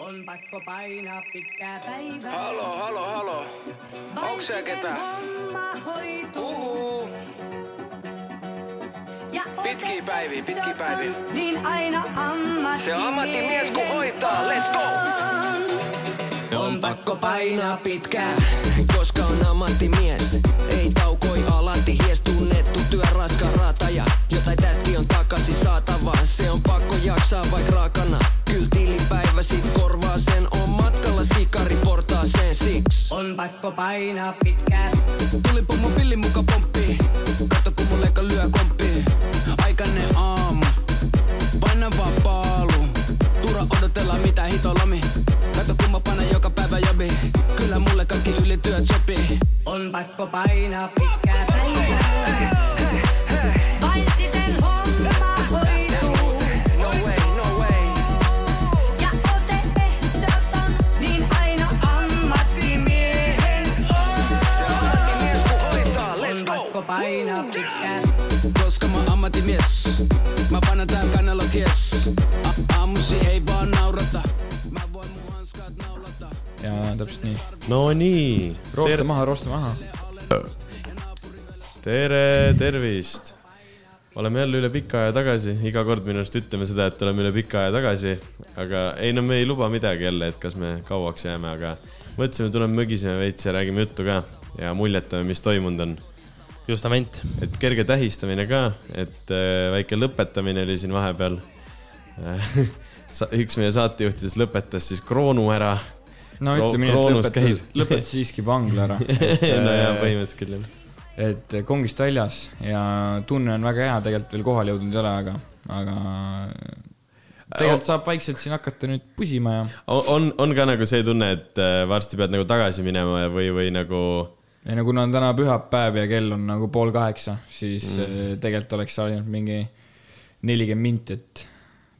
on pakko painaa pitkää päivää. Halo, halo, halo. Onks siellä ketään? homma hoituu. Ja Pitkiä päiviä, pitkiä päiviä. Niin aina ammattimies. Se on ammattimies kun hoitaa, let's go! On pakko painaa pitkää, koska on ammattimies. Ei taukoi alati, hies tunnettu työ raska rataja. Jotain tästäkin on takaisin saatava, se on pakko jaksaa vaik raakana. Kyl tilipäivä sit korvaa sen, on matkalla sikari portaaseen siksi. On pakko painaa pitkää. Tuli pommo pilli muka pomppii, katso kun mun leikka lyö komppii. Aikainen aamu, paina vaan paalu. Tura odotella mitä hito lomi. Kato kun mä panen joka päivä jobi. Kyllä mulle kaikki ylityöt sopii. On pakko painaa pitkää ammattimies. Mä panen tää kannella ties. Aamusi ei vaan naurata. Mä voin mun hanskat naulata. ja täpselt nii. no nii, roosta maha, roosta maha. tere, tervist. oleme jälle üle pika aja tagasi, iga kord minu arust ütleme seda, et oleme üle pika aja tagasi, aga ei no me ei luba midagi jälle, et kas me kauaks jääme, aga mõtlesime, tuleme mögiseme veits ja räägime juttu ka ja muljetame, mis toimunud on. justament. et kerge tähistamine ka, et äh, väike lõpetamine oli siin vahepeal. üks meie saatejuhtidest lõpetas siis kroonu ära. no ütleme nii, et lõpetas lõpetas siiski vangla ära. no jaa, põhimõtteliselt küll jah. et kongist väljas ja tunne on väga hea, tegelikult veel kohale jõudnud ei ole, aga, aga tegelikult saab vaikselt siin hakata nüüd pusima ja, on, on ka nagu see tunne, et äh, varsti pead nagu tagasi minema või, või nagu ja no kuna on täna pühapäev ja kell on nagu pool kaheksa, siis mm. tegelikult oleks ainult mingi nelikümmend minti, et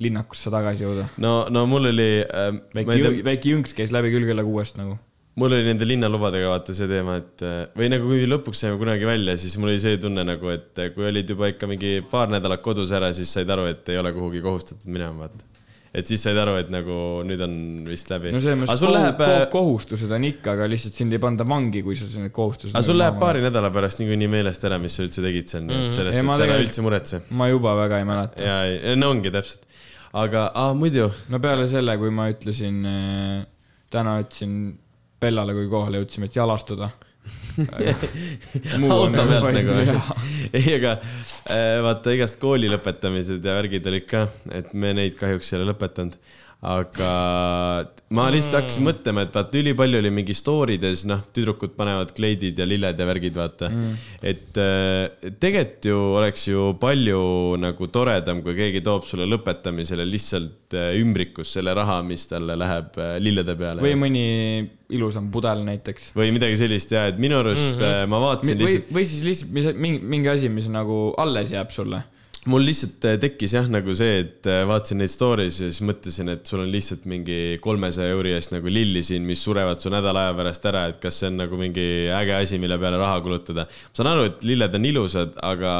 linnakusse tagasi jõuda. no, no mul oli äh,, väike jõng, väike jõnks käis läbi küll kella kuuest nagu. mul oli nende linnalubadega vaata see teema, et äh, või nagu kui lõpuks saime kunagi välja, siis mul oli see tunne nagu, et äh, kui olid juba ikka mingi paar nädalat kodus ära, siis said aru, et ei ole kuhugi kohustatud minema, vaata. Et siis said aru, et nagu nüüd on vist läbi. no selles mõttes sul kohu, läheb, kohu, kohustused on ikka, aga lihtsalt sind ei panda vangi, kui sul need kohustused. aga sul läheb paari nädala pärast niikuinii meelest ära, mis sa üldse tegid seal mm, -hmm. selles Ei, ma suhtes ära üldse muretse. ma juba väga ei mäleta. ja, no ongi täpselt. aga, aa muidu, no peale selle, kui ma ütlesin, täna ütlesin Bellale, kui kohale jõudsime, et jalastuda. auto pealt nagu. ei, aga äh, vaata igast kooli lõpetamised ja värgid olid ka, et me neid kahjuks ei ole lõpetanud. Aga ma lihtsalt hakkasin mõtlema, et vaata ülipalju oli mingi story des, noh, tüdrukud panevad kleidid ja lilled ja värgid, vaata mm.. et äh, tegelikult ju oleks ju palju nagu toredam, kui keegi toob sulle lõpetamisele lihtsalt äh, ümbrikus selle raha, mis talle läheb äh, lillede peale. või mõni ilusam pudel näiteks. või midagi sellist ja, et minu arust mm -hmm. ma vaatasin lihtsalt,, või siis lihtsalt mingi, mingi asi, mis nagu alles jääb sulle. Mul lihtsalt äh, tekkis jah, nagu see, et äh, vaatasin neid story's ja siis mõtlesin, et sul on lihtsalt mingi kolmesaja euri eest nagu lilli siin, mis surevad su nädala aja pärast ära, et kas see on nagu mingi äge asi, mille peale raha kulutada. ma saan aru, et lilled on ilusad, aga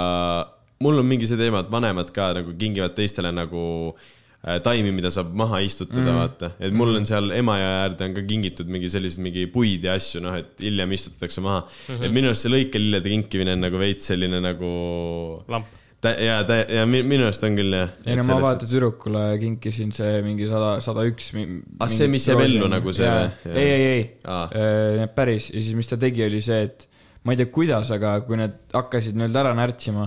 mul on mingi see teema, et vanemad ka nagu kingivad teistele nagu äh, taimi, mida saab maha istutada mm., vaata. et mul on seal Emajõe äärde on ka kingitud mingi selliseid mingi puid ja asju, noh, et hiljem istutatakse maha mm. -hmm. et minu arust see lõikelillede kinkimine on nagu veits selline nagu lamp. Ta ja ta ja mi- minu arust on küll jah. ei no ma vaata tüdrukule kinkisin see mingi sada, sada üks. Ah, see, mis jääb ellu nagu see või? ei, ei, ei Aa., need päris ja siis, mis ta tegi, oli see, et ma ei tea, kuidas, aga kui need hakkasid nii-öelda ära närtsima,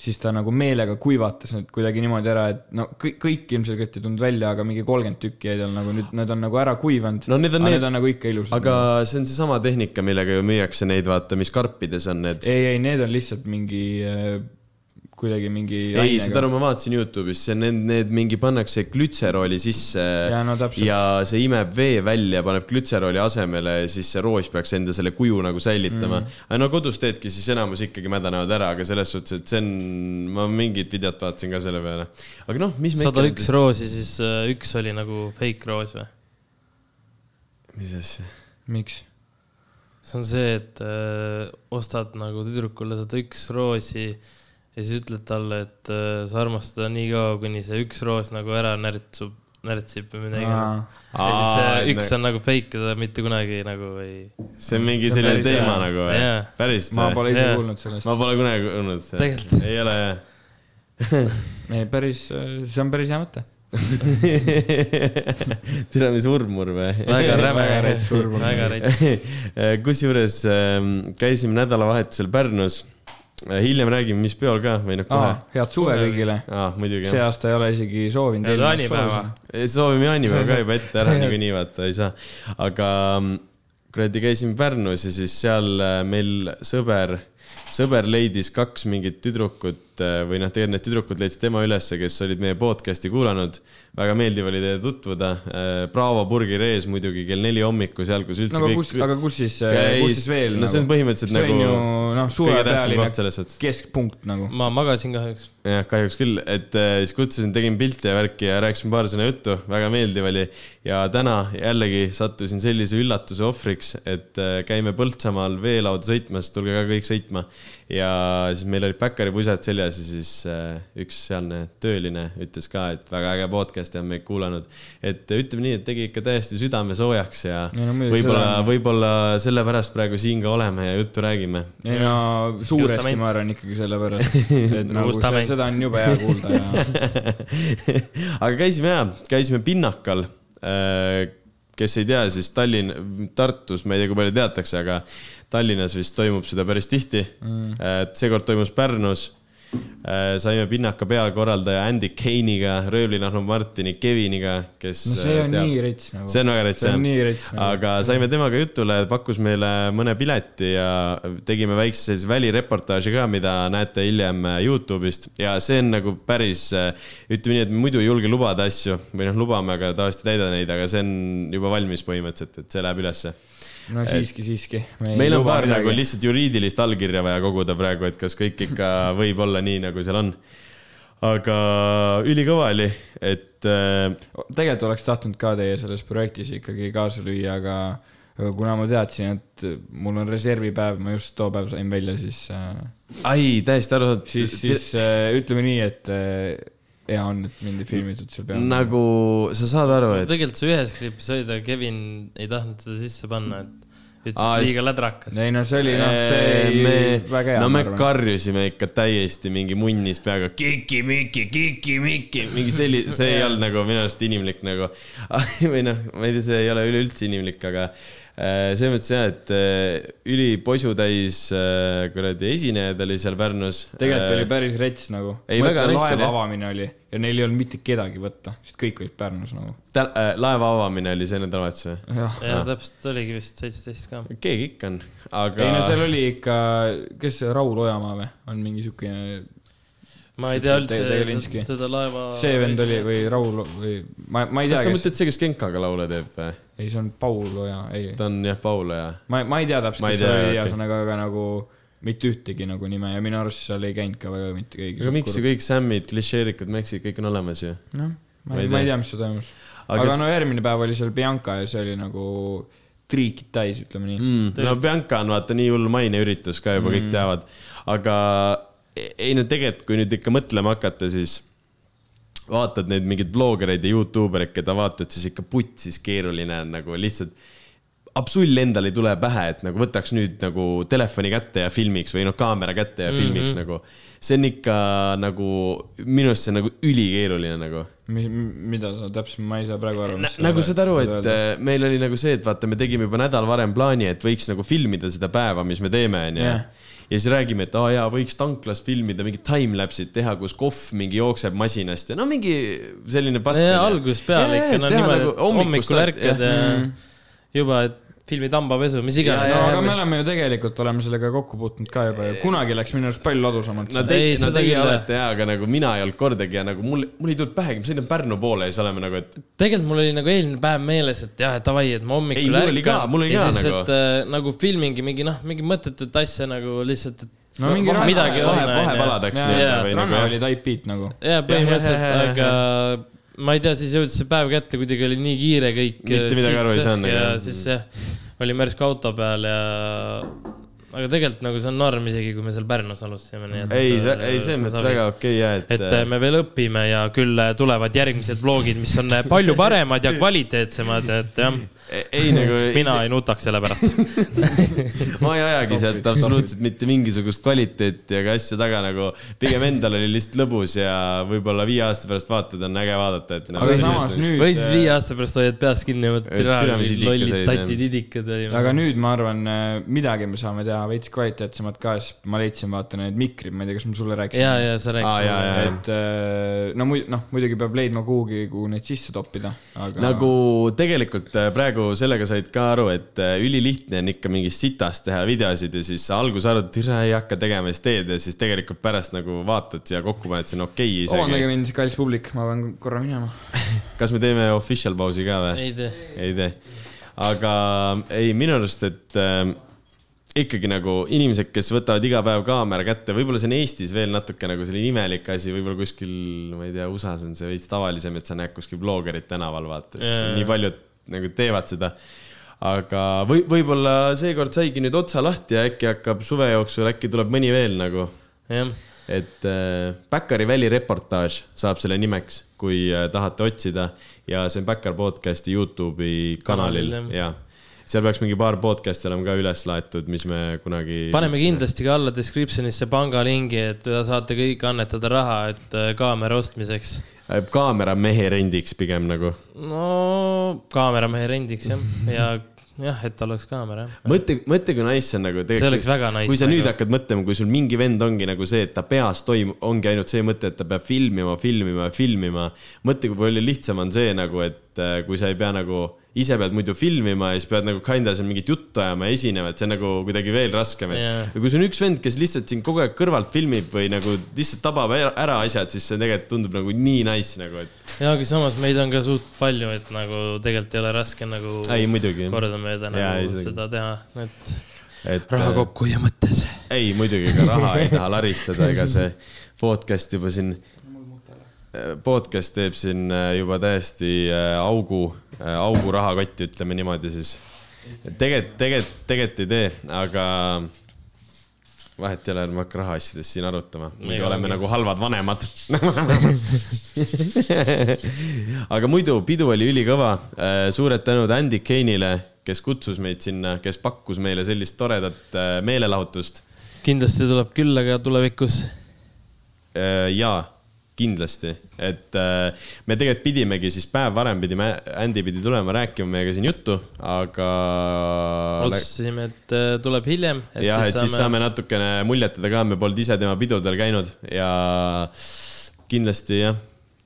siis ta nagu meelega kuivatas need kuidagi niimoodi ära, et no kõik, kõik ilmselgelt ei tulnud välja, aga mingi kolmkümmend tükki jäid tal nagu nüüd, need on nagu ära kuivanud. No need on aga need- need on nagu ikka ilusad. aga see on seesama tehnika, millega ju müüakse neid, vaata, mis karpides on need. ei, ei, need on lihtsalt mingi äh, kuidagi mingi. ei, saad aru, ma vaatasin Youtube'is, see need, need mingi pannakse glütserooli sisse Jaa, no täpselt. ja see imeb vee välja, paneb glütserooli asemele ja siis see roos peaks enda selle kuju nagu säilitama mm.. aga no kodus teedki, siis enamus ikkagi mädanevad ära, aga selles suhtes, et see on, ma mingit videot vaatasin ka selle peale. aga noh, mis me sada üks. roosi, siis äh, üks oli nagu fake roos või? mis asja? miks? see on see, et äh, ostad nagu tüdrukule sada üks roosi ja siis ütled talle, et äh, sa armastad teda nii kaua, kuni see üks roos nagu ära närtsub, närtsib või midagi iganes. Ja siis äh, üks on nagu fake ja ta mitte kunagi nagu ei. see on mingi See on selline teema nagu või Jaa.? päris? ma pole ise kuulnud sellest ma. pole kunagi kuulnud. Tegelikult. ei ole jah. ei, päris, see on päris hea mõte. tere, mis urmur või? väga räme Väga rets urmur. väga rets. kusjuures ähm, käisime nädalavahetusel Pärnus. Hiljem räägime, mis peol ka või noh, kohe. head suve kõigile. see aasta ei ole isegi soovinud. Soovime jaanipäeva ka juba ette ära niikuinii vaata, ei saa. aga mm, kuradi käisime Pärnus ja siis seal äh, meil sõber, sõber leidis kaks mingit tüdrukut äh, või noh, tegelikult need tüdrukud leidsid tema ülesse, kes olid meie podcast'i kuulanud. Väga meeldiv oli teiega tutvuda. Bravo Burgeri ees muidugi kell neli hommikul seal, kus üldse no aga kõik kus, aga kus siis, Ei, kus siis veel no see on põhimõtteliselt see on nagu ju noh, suve kõige tähtsam pealine koht selles suhtes. keskpunkt nagu. ma magasin kahjuks. jah, kahjuks küll, et äh, siis kutsusin, tegin pilti ja värki ja rääkisime paar sõna juttu, väga meeldiv oli. ja täna jällegi sattusin sellise üllatuse ohvriks, et äh, käime Põltsamaal veelauda sõitmas, tulge ka kõik sõitma. ja siis meil olid päkkaripusad seljas ja siis äh, üks sealne tööline ütles ka, et väga äge podcast'i on meid kuulanud. et ütleme nii, et tegi ikka täiesti südame soojaks ja Ei no võib-olla seda, võib-olla sellepärast praegu siin ka oleme ja juttu räägime. ei no suuresti Justament. ma arvan ikkagi sellepärast, et nagu Justament. seda on jube hea kuulda ja aga käisime ja, käisime Pinnakal. kes ei tea, siis Tallinn, Tartus, ma ei tea, kui palju teatakse, aga Tallinnas vist toimub seda päris tihti mm.. seekord toimus Pärnus. Saime Pinnaka pealkorraldaja Andy Kane'iga, Röövlinahnu Martini Keviniga, kes. no see on nii rets nagu. see on väga see jah nagu. aga saime temaga jutule, pakkus meile mõne pileti ja tegime väikse sellise välireportaaži ka, mida näete hiljem Youtube'ist ja see on nagu päris, ütleme nii, et muidu ei julge lubada asju või noh, lubame, aga tavaliselt ei täida neid, aga see on juba valmis põhimõtteliselt, et see läheb ülesse. No siiski, siiski. meil on paar nagu lihtsalt juriidilist allkirja vaja koguda praegu, et kas kõik ikka võib olla nii, nagu seal on. aga ülikõva oli, et äh, tegelikult oleks tahtnud ka teie selles projektis ikkagi kaasa lüüa, aga, aga kuna ma teadsin, et mul on reservipäev, ma just too päev sain välja, siis äh,, ai, täiesti aru saanud. siis, siis äh, ütleme nii, et hea on, et mind ei filmitud seal peal. nagu sa saad aru, et tegelikult see ühes klipis oli, aga Kevin ei tahtnud seda sisse panna, et ütles, et liiga lädrakas. ei no see oli, noh, see me, väga hea, no me karjusime ikka täiesti mingi munnis peaga kiki-miki, kiki-miki, mingi selline, see ei olnud nagu minu arust inimlik nagu. või noh, ma ei tea, see ei ole üleüldse inimlik, aga selles mõttes jah, et äh, üliposutäis äh, kuradi esinejaid oli seal Pärnus. tegelikult oli päris rets nagu. Laeva avamine oli ja neil ei olnud mitte kedagi võtta, sest kõik olid Pärnus nagu. Äh, laeva avamine oli see nädalavahetus või? jah, ja täpselt oligi vist seitseteist ka. keegi ikka on, aga. ei no seal oli ikka, kes see Raul Ojamaa või, on mingi siukene, ma ei tea üldse seda laeva. see vend oli või Raul või ma, ma ei kas tea, sa kes, mõtled see, kes Genkaga laule teeb või? ei, see on Paul Oja, ei, ta on jah, Paul ja. ma, ma ei tea täpselt, kes see oli, ühesõnaga, aga nagu mitte ühtegi nagu nime ja minu arust seal ei käinud ka väga mitte keegi. aga miks ju kõik Samid, klišeerikud Meksid, kõik on olemas ju. noh, Ma ma ei ma ei tea. mis seal toimus. Aga aga no järgmine päev oli seal Bianca ja see oli nagu triikid täis, ütleme nii. mm,. no Bianca on vaata nii hull maineüritus ka juba mm., kõik teavad. aga ei no tegelikult, kui nüüd ikka mõtlema hakata, siis vaatad neid mingeid bloggereid ja Youtube ereid, keda vaatad, siis ikka putsis keeruline on nagu lihtsalt absull endal ei tule pähe, et nagu võtaks nüüd nagu telefoni kätte ja filmiks või noh, kaamera kätte ja filmiks mm -hmm. nagu. see on ikka nagu, minu arust see on nagu ülikeeruline nagu mida sa täpselt, ma ei saa praegu aru. nagu saad aru, et äh, meil oli nagu see, et vaata, me tegime juba nädal varem plaani, et võiks nagu filmida seda päeva, mis me teeme, onju. Ja siis räägime, et aa jaa, võiks tanklas filmida mingid timelapse'id teha, kus kohv mingi jookseb masinast ja no mingi selline pask. ja algusest peale ikka, no niimoodi, nagu et hommikul ärkad ja juba, et filmid hambapesu, mis no iganes. aga me oleme ju tegelikult oleme sellega kokku puutunud ka juba ju, kunagi läks minu arust palju ladusamalt no no,. teie Ei,, no teie olete jaa, aga nagu mina ei olnud kordagi ja nagu mul, mul ei tulnud pähegi, ma sõidan Pärnu poole ja siis oleme nagu, et tegelikult mul oli nagu eelmine päev meeles, et jah, et davai, et ma Ei, hommikul mul oli ka- mul oli ja ka siis, nagu- et äh, nagu filmingi mingi noh, mingi mõttetut asja nagu lihtsalt, et no mingi vahe- midagi vahe- on, vahepaladeks onju. nii-öelda Jaa, ranna nagu oli type beat nagu. ja põhimõtteliselt, aga ma ei tea, siis jõudis see päev kätte, kuidagi oli nii kiire kõik. Mitte midagi aru ei saanud, ja siis jah, olime järsku auto peal ja aga tegelikult nagu see on norm isegi, kui me seal Pärnus alustasime, ei, ei selles mõttes väga okei ja, et, et äh, me veel õpime ja küll äh, tulevad järgmised vlogid, mis on äh, palju paremad ja kvaliteetsemad, et jah, ei nagu. mina ei nutaks selle pärast. ma ei ajagi sealt absoluutselt mitte mingisugust kvaliteeti ega asja taga nagu, pigem endal oli lihtsalt lõbus ja võib-olla viie aasta pärast vaatad, on äge vaadata, et nagu aga samas nüüd või siis viie aasta pärast hoiad peast kinni idikad lollid tatid, idikad aga nüüd ma arvan, midagi me saame teha veits kvaliteetsemat ka, sest ma leidsin, vaata need mikrid, ma ei tea, kas ma sulle rääkisin. ja, ja sa rääkisid. et äh, no muidu, noh, muidugi peab leidma kuhugi, kuhu neid sisse toppida, aga. nagu tegelikult äh, praegu sellega said ka aru, et äh, ülilihtne on ikka mingist sitast teha videosid ja siis sa alguses arvad, et tere, ei hakka tegema, siis teed ja siis tegelikult pärast nagu vaatad ja kokku paned, see on okei okay, vabandage isegi. mind, kallis publik, ma pean korra minema. kas me teeme official pausi ka või? ei tee. ei tee. aga ei, minu arust, et äh, ikkagi nagu inimesed, kes võtavad iga päev kaamera kätte, võib-olla see on Eestis veel natuke nagu selline imelik asi, võib-olla kuskil, ma ei tea, USA-s on see veits tavalisem, et sa näed kuskil blogerit tänaval, vaata, siis nii paljud nagu teevad seda. aga või, võib-olla seekord saigi nüüd otsa lahti ja äkki hakkab suve jooksul, äkki tuleb mõni veel nagu, et äh, Backari välireportaaž saab selle nimeks, kui äh, tahate otsida ja see on Backar podcast'i Youtube'i kanalil. Kanalil, ja seal peaks mingi paar podcast'i olema ka üles laetud, mis me kunagi. paneme. kindlasti ka alla description'isse pangalingi, et saate kõik annetada raha, et äh, kaamera ostmiseks. kaameramehe rendiks pigem nagu. no kaameramehe rendiks jah, ja jah, et oleks kaamera mõtle, mõtle, kui nice see on nagu. See oleks väga nice kui sa nüüd nagu. hakkad mõtlema, kui sul mingi vend ongi nagu see, et ta peas toimub, ongi ainult see mõte, et ta peab filmima, filmima, filmima. mõtle, kui palju lihtsam on see nagu, et äh, kui sa ei pea nagu, ise pead muidu filmima ja siis pead nagu kinda seal mingit juttu ajama ja esinema, et see on nagu kuidagi veel raskem. Jaa. ja kui sul on üks vend, kes lihtsalt siin kogu aeg kõrvalt filmib või nagu lihtsalt tabab ära, asjad, siis see tegelikult tundub nagu nii nice nagu, et. ja aga samas meid on ka suht palju, et nagu tegelikult ei ole raske nagu ei, muidugi. kordamööda nagu seda- seda teha, et et raha äh, kokkuhoiu mõttes. ei, muidugi ka raha ei taha laristada, ega see podcast juba siin, podcast teeb siin äh, juba täiesti äh, augu, augu rahakotti, ütleme niimoodi siis. tegelikult, tegelikult, tegelikult ei tee, aga vahet ei ole, ärme hakka rahaasjadest siin arutama, muidu Ega oleme ongi. nagu halvad vanemad. aga muidu pidu oli ülikõva, suured tänud Andy Kane'ile, kes kutsus meid sinna, kes pakkus meile sellist toredat äh, meelelahutust kindlasti tuleb külla ka tulevikus. Äh, jaa, kindlasti, et äh, me tegelikult pidimegi siis päev varem pidime, Andy pidi tulema rääkima meiega siin juttu, aga. otsustasime, et äh, tuleb hiljem. jah, et siis saame natukene muljetada ka, me polnud ise tema pidudel käinud ja kindlasti jah,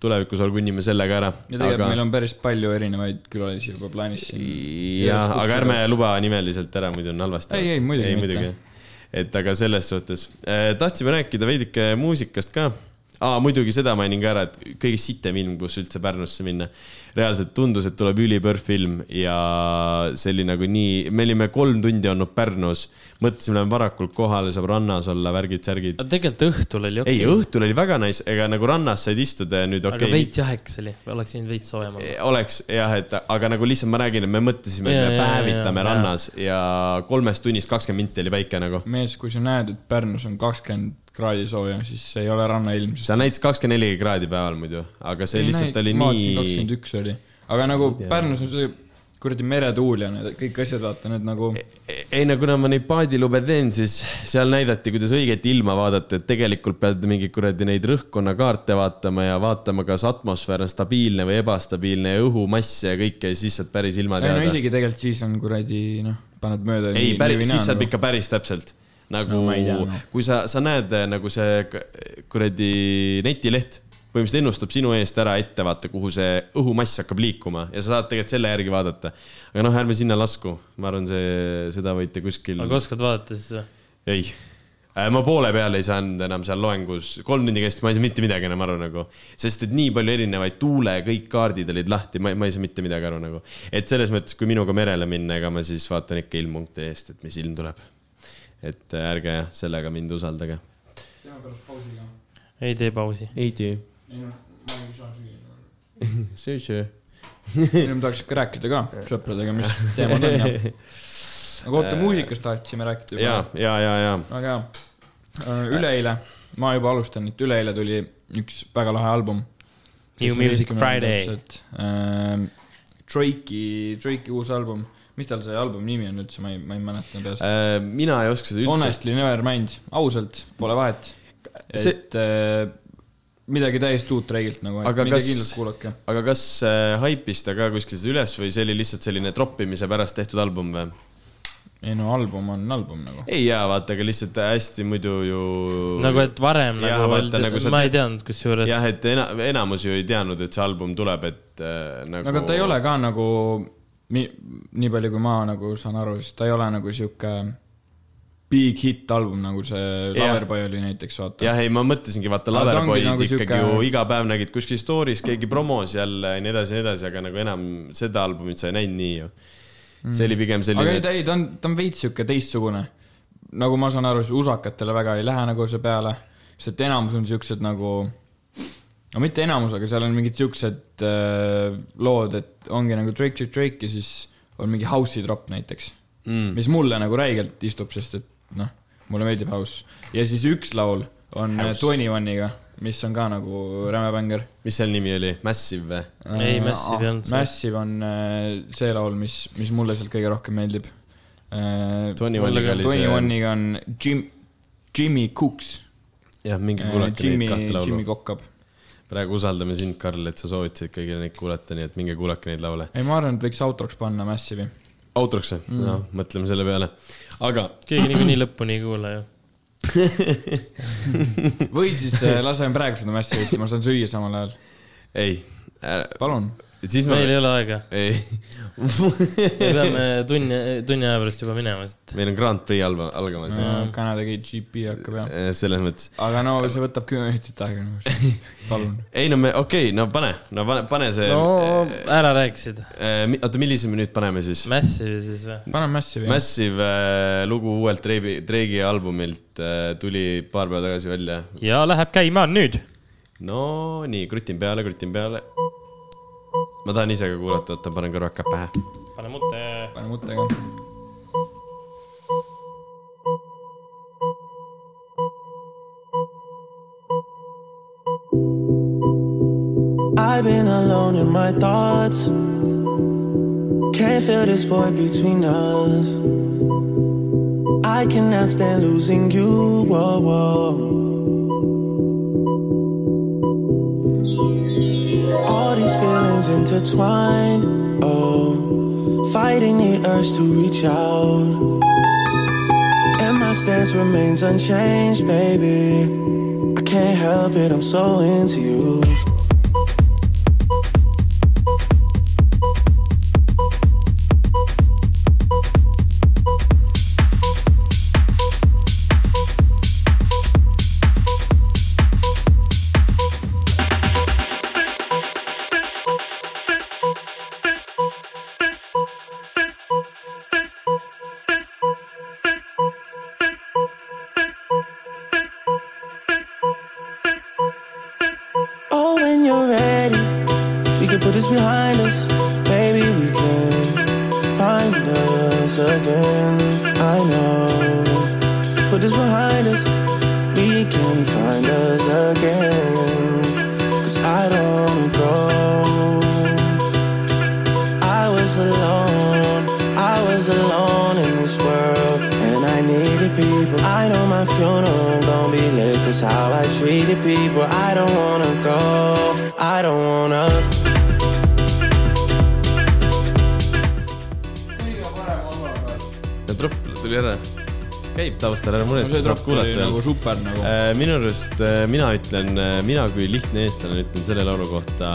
tulevikus olgunime selle ka ära. ja tegelikult aga... meil on päris palju erinevaid külalisi juba plaanis siin. jah, aga ärme luba nimeliselt ära, muidu on halvasti. Ei, ei, muidugi mitte. et aga selles suhtes eh, tahtsime rääkida veidike muusikast ka aa, muidugi seda mainin ka ära, et kõige sitem ilm, kus üldse Pärnusse minna. reaalselt tundus, et tuleb ülipörr film ja see oli nagu nii, me olime kolm tundi olnud Pärnus, mõtlesime, lähme varakult kohale, saab rannas olla, värgid-särgid. aga tegelikult õhtul oli okei ei, õhtul oli väga nice, ega nagu rannas said istuda ja nüüd aga okei veits jahekas oli, oleks võinud veits soojem olla. oleks jah, et aga nagu lihtsalt ma räägin, et me mõtlesime, et me jaa, päevitame jaa, rannas ja kolmest tunnist kakskümmend minti oli päike nagu. mees, kui sa näed, et Pärnus on kakskümmend kraadi sooja, siis ei ole rannailm. see näitas kakskümmend neli kraadi päeval muidu, aga see lihtsalt oli kakskümmend nii. üks oli, aga nagu Pärnus on see kuradi meretuul ja need kõik asjad, vaata need nagu. ei no kuna ma neid paadilube teen, siis seal näidati, kuidas õiget ilma vaadata, et tegelikult pead mingi kuradi neid rõhkkonnakaarte vaatama ja vaatama, kas atmosfäär on stabiilne või ebastabiilne ja õhumass ja kõike ja siis saad päris ilma ei no teada. isegi tegelikult siis on kuradi noh, paned mööda. ei, päris, siis saab ikka päris täpselt. Nagu No no, tea, noh. kui sa, sa näed eh, nagu see kuradi netileht põhimõtteliselt ennustab sinu eest ära ette, vaata, kuhu see õhumass hakkab liikuma ja sa saad tegelikult selle järgi vaadata. aga noh, ärme sinna lasku, ma arvan, see, seda võite kuskil. aga oskad vaadata siis või? ei, ma poole peale ei saanud enam seal loengus, kolm tundi kestis, ma ei saa mitte midagi enam aru nagu, sest et nii palju erinevaid tuule, kõik kaardid olid lahti, ma, ma ei saa mitte midagi aru nagu. et selles mõttes, kui minuga merele minna, ega ma siis vaatan ikka ilm.ee-st, et mis ilm tuleb. Et äh, ärge sellega mind usaldage. ei tee pausi. ei tee. söö, söö. ennem tahaks ikka rääkida ka sõpradega, mis teemad on ja aga oota, muusikast tahtsime rääkida ja juba., ja, ja, ja väga hea. üleeile, ma juba alustan, et üleeile tuli üks väga lahe album. New Music Friday.. Drake'i, Drake'i uus album, mis tal see albumi nimi on üldse, ma ei, ma ei mäleta peast. äh, mina ei oska seda üldse. Honestly never mind, ausalt, pole vahet. See- et äh, midagi täiesti uut Drake'ilt nagu, et Aga minge kas- kindlalt kuulake. aga kas äh, haipis ta ka kuskil seda üles või see oli lihtsalt selline troppimise pärast tehtud album või? ei no album on album nagu. ei jaa, vaata, aga lihtsalt hästi muidu ju. nagu, et varem Jah, nagu vaata, öeldi nagu, ma ei tead- teadnud kusjuures. jah, et ena-, enamus ju ei teadnud, et see album tuleb, et äh, nagu. aga ta ei ole ka nagu, nii, nii palju kui ma nagu saan aru, siis ta ei ole nagu sihuke big hit album, nagu see. Loverboy oli näiteks, vaata. jah, ei, ma mõtlesingi, vaata, Aga Loverboy'd nagu ikkagi sihuke- ju iga päev nägid kuskil story's, keegi promos jälle ja nii edasi ja nii edasi, aga nagu enam seda albumit sa ei näinud nii ju. see oli pigem aga selline ei, ta, ei, ta on, ta on veits sihuke teistsugune. nagu ma saan aru, siis usakatele väga ei lähe nagu see peale, sest enamus on siuksed nagu, no mitte enamus, aga seal on mingid siuksed äh, lood, et ongi nagu Drake, Drake, Drake ja siis on mingi house'i drop näiteks mm.. mis mulle nagu räigelt istub, sest et noh, mulle meeldib house. ja siis üks laul on Twenty One'iga, mis on ka nagu räme bänger. mis seal nimi oli, Massive või? Ei, Massive ei olnud see. Massive on äh, see laul, mis, mis mulle sealt kõige rohkem meeldib. Twenty Twenty One'iga oli see, One'iga on Jim, Jimmy Cooks. jah, minge kuulake Jimmy neid, kahte Jimmy laulu. Kokkab. Praegu usaldame sind, Karl, et sa soovitasid kõigile neid kuulata, nii et minge kuulake neid laule. ei, ma arvan, et võiks outroks panna Massive'i. outroks või mm.? noh, mõtleme selle peale. aga keegi niikuinii lõpuni ei kuula ju. või siis äh, laseme praegu seda Massive'i, ma saan süüa samal ajal. ei, palun. Siis ma. meil ei ole aega, ei, me peame tunni, tunni aja pärast juba minema siit. meil on Grand Prix alba- algamas ja.. Kanada GP hakkab jah. selles mõttes. aga no see võtab kümme minutit aega nagu, palun. ei no me, okei okay,, no pane, no pane, pane see no no.. ära rääkisid. oota, millise me nüüd paneme siis? Massive siis või? paneme Massive'i. Massive äh, lugu uuelt Drake'i, Drake'i albumilt äh, tuli paar päeva tagasi välja. ja läheb käima nüüd. no nii, krutin peale, krutin peale. Ma tahan ise ka kuulata, oota, panen kõrvakad pähe. pane mutte. pane muttega. I've been alone in my thoughts. Can't feel this void between us. I cannot stand losing you. Whoa, whoa. Intertwined. Oh, fighting the urge to reach out. And my stance remains unchanged, baby. I can't help it, I'm so into you. Arust äh, mina ütlen, mina kui lihtne eestlane ütlen selle laulu kohta,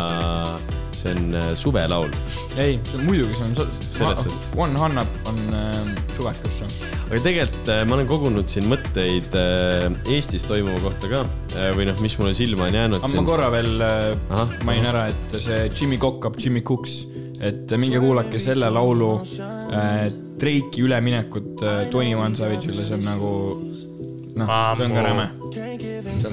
see on äh, suvelaul. ei, muidugi see on, Selles suhtes. One Hannah on äh, suvekas. aga tegelikult äh, ma olen kogunud siin mõtteid äh, Eestis toimuva kohta ka äh, või noh, mis mulle silma on jäänud. aga ma korra veel äh, mainin ära, et see Jimmy Kokkab, Jimmy Cooks, et minge kuulake selle laulu äh, Drake'i üleminekut äh, Twenty One Savage'ile, see on nagu noh, see on ka räme.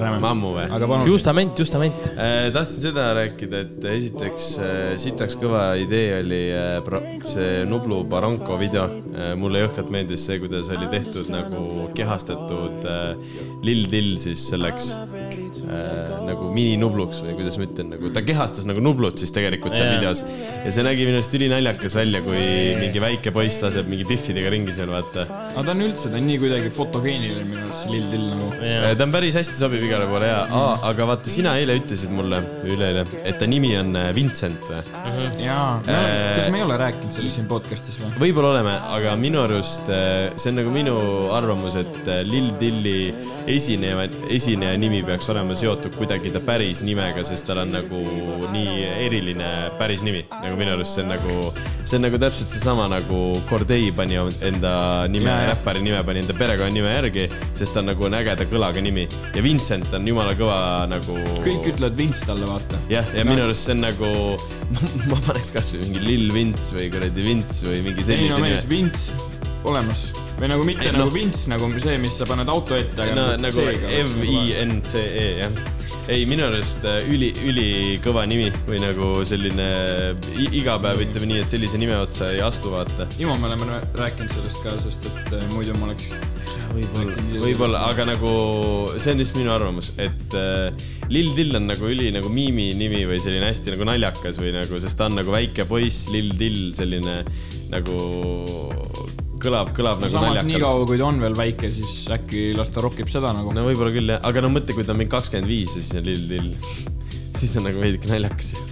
Ammu või? aga palun. justament, justament. Äh, tahtsin seda rääkida, et esiteks äh, sitaks kõva idee oli pro- see Nublu Barranco video. mulle jõhkralt meeldis see, kuidas oli tehtud nagu kehastatud Lill Dill siis selleks äh, nagu mininubluks või kuidas ma ütlen, nagu ta kehastas nagu Nublut siis tegelikult seal Jaa. videos. ja see nägi minu arust ülinaljakas välja, kui mingi väike poiss laseb mingi Biffidega ringi seal, vaata. aga ta on üldse, ta on nii kuidagi fotogeeniline minu arust, see Lill Till nagu. Äh, ta on päris hästi sobib igale poole ja, aga vaata, sina eile ütlesid mulle, üleeile, et ta nimi on äh, Vincent või? jaa, Äh, kas me ei ole rääkinud sellest siin podcast'is või? võib-olla oleme, aga minu arust äh, see on nagu minu arvamus, et Lill Dilli esineja, esineja nimi peaks olema seotud kuidagi ta päris nimega, sest tal on nagu nii eriline päris nimi. nagu minu arust see on nagu, see on nagu täpselt seesama nagu Corday pani enda nime räppari nime pani enda perekonnanime järgi, sest ta on nagu on ägeda kõlaga nimi ja Vincent on jumala kõva nagu. kõik ütlevad Vince talle, vaata. jah, ja minu arust see on nagu, ma paneks kasvõi mingi Lill Vince või kuradi Vince või mingi ei sellise no nime Vince olemas või nagu mitte ei, nagu noh. Vince nagu see, mis sa paned auto ette, aga no nagu nagu vaja. V-I-N-C-E jah. ei, minu arust äh, üli, ülikõva nimi või nagu selline i- igapäev, ütleme nii, et sellise nime otsa ei astu, vaata. Imo, me oleme rääkinud sellest ka, sest et äh, muidu ma oleks. võib-olla võib-olla, aga nagu see on lihtsalt minu arvamus, et äh, Lill Dill on nagu üli nagu miimi nimi või selline hästi nagu naljakas või nagu, sest ta on nagu väike poiss, Lill Dill, selline nagu kõlab, kõlab nagu samas naljakalt. niikaua, kui ta on veel väike, siis äkki las ta rokib seda nagu. no võib-olla küll jah, aga no mõtle, kui ta on mingi kakskümmend viis ja siis on Lill Dill. siis on nagu veidike naljakas ju.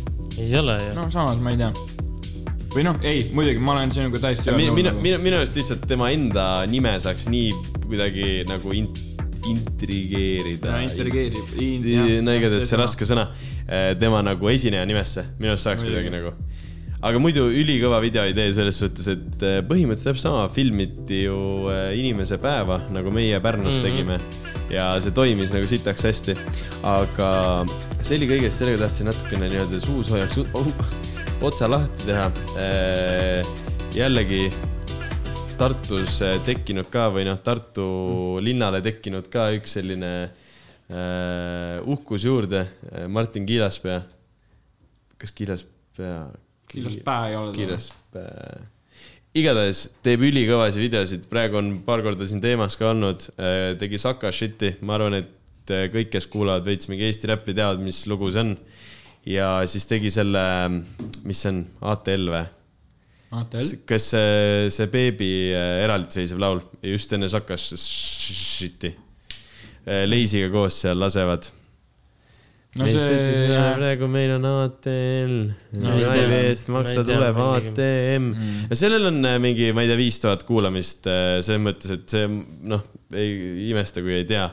ei ole ju. no samas ma ei tea. või noh, ei, muidugi ma olen sinuga täiesti ühel minu, nõul minu, nagu. minu, minu arust lihtsalt tema enda nime saaks nii kuidagi nagu in, intrigeerida Ja intrigeerib. No igatahes see raske sõna. tema nagu esineja nimesse, minu arust saaks kuidagi nagu. Aga muidu ülikõva videoidee selles suhtes, et äh, põhimõtteliselt täpselt sama, filmiti ju äh, inimese päeva, nagu meie Pärnus mm Mhm. tegime. ja see toimis nagu sitaks hästi. aga see oli kõigest, sellega tahtsin natukene nii-öelda suusoojaks oh, otsa lahti teha. jällegi Tartus äh, tekkinud ka või noh, Tartu linnale tekkinud ka üks selline äh, uhkus juurde, Martin Kiilaspea. kas Kiilaspea? Kiilaspää ei ole ta. Kiilaspea. igatahes teeb ülikõvasid videosid, praegu on paar korda siin teemas ka olnud, tegi Saka shit'i, ma arvan, et äh, kõik, kes kuulavad veits mingi Eesti räppi, teavad, mis lugu see on. ja siis tegi selle, mis see on, ATL või? ATL. kas see, see beebi äh, eraldiseisev laul just enne Sakas shit'i, Leisiga koos seal lasevad. No see, praegu meil on ATL No. Raivi eest Ma maksta tuleb. ATM Mm. ja sellel on äh, mingi, ma ei tea, viis tuhat kuulamist äh, selles mõttes, et see noh, ei imesta, kui ei tea.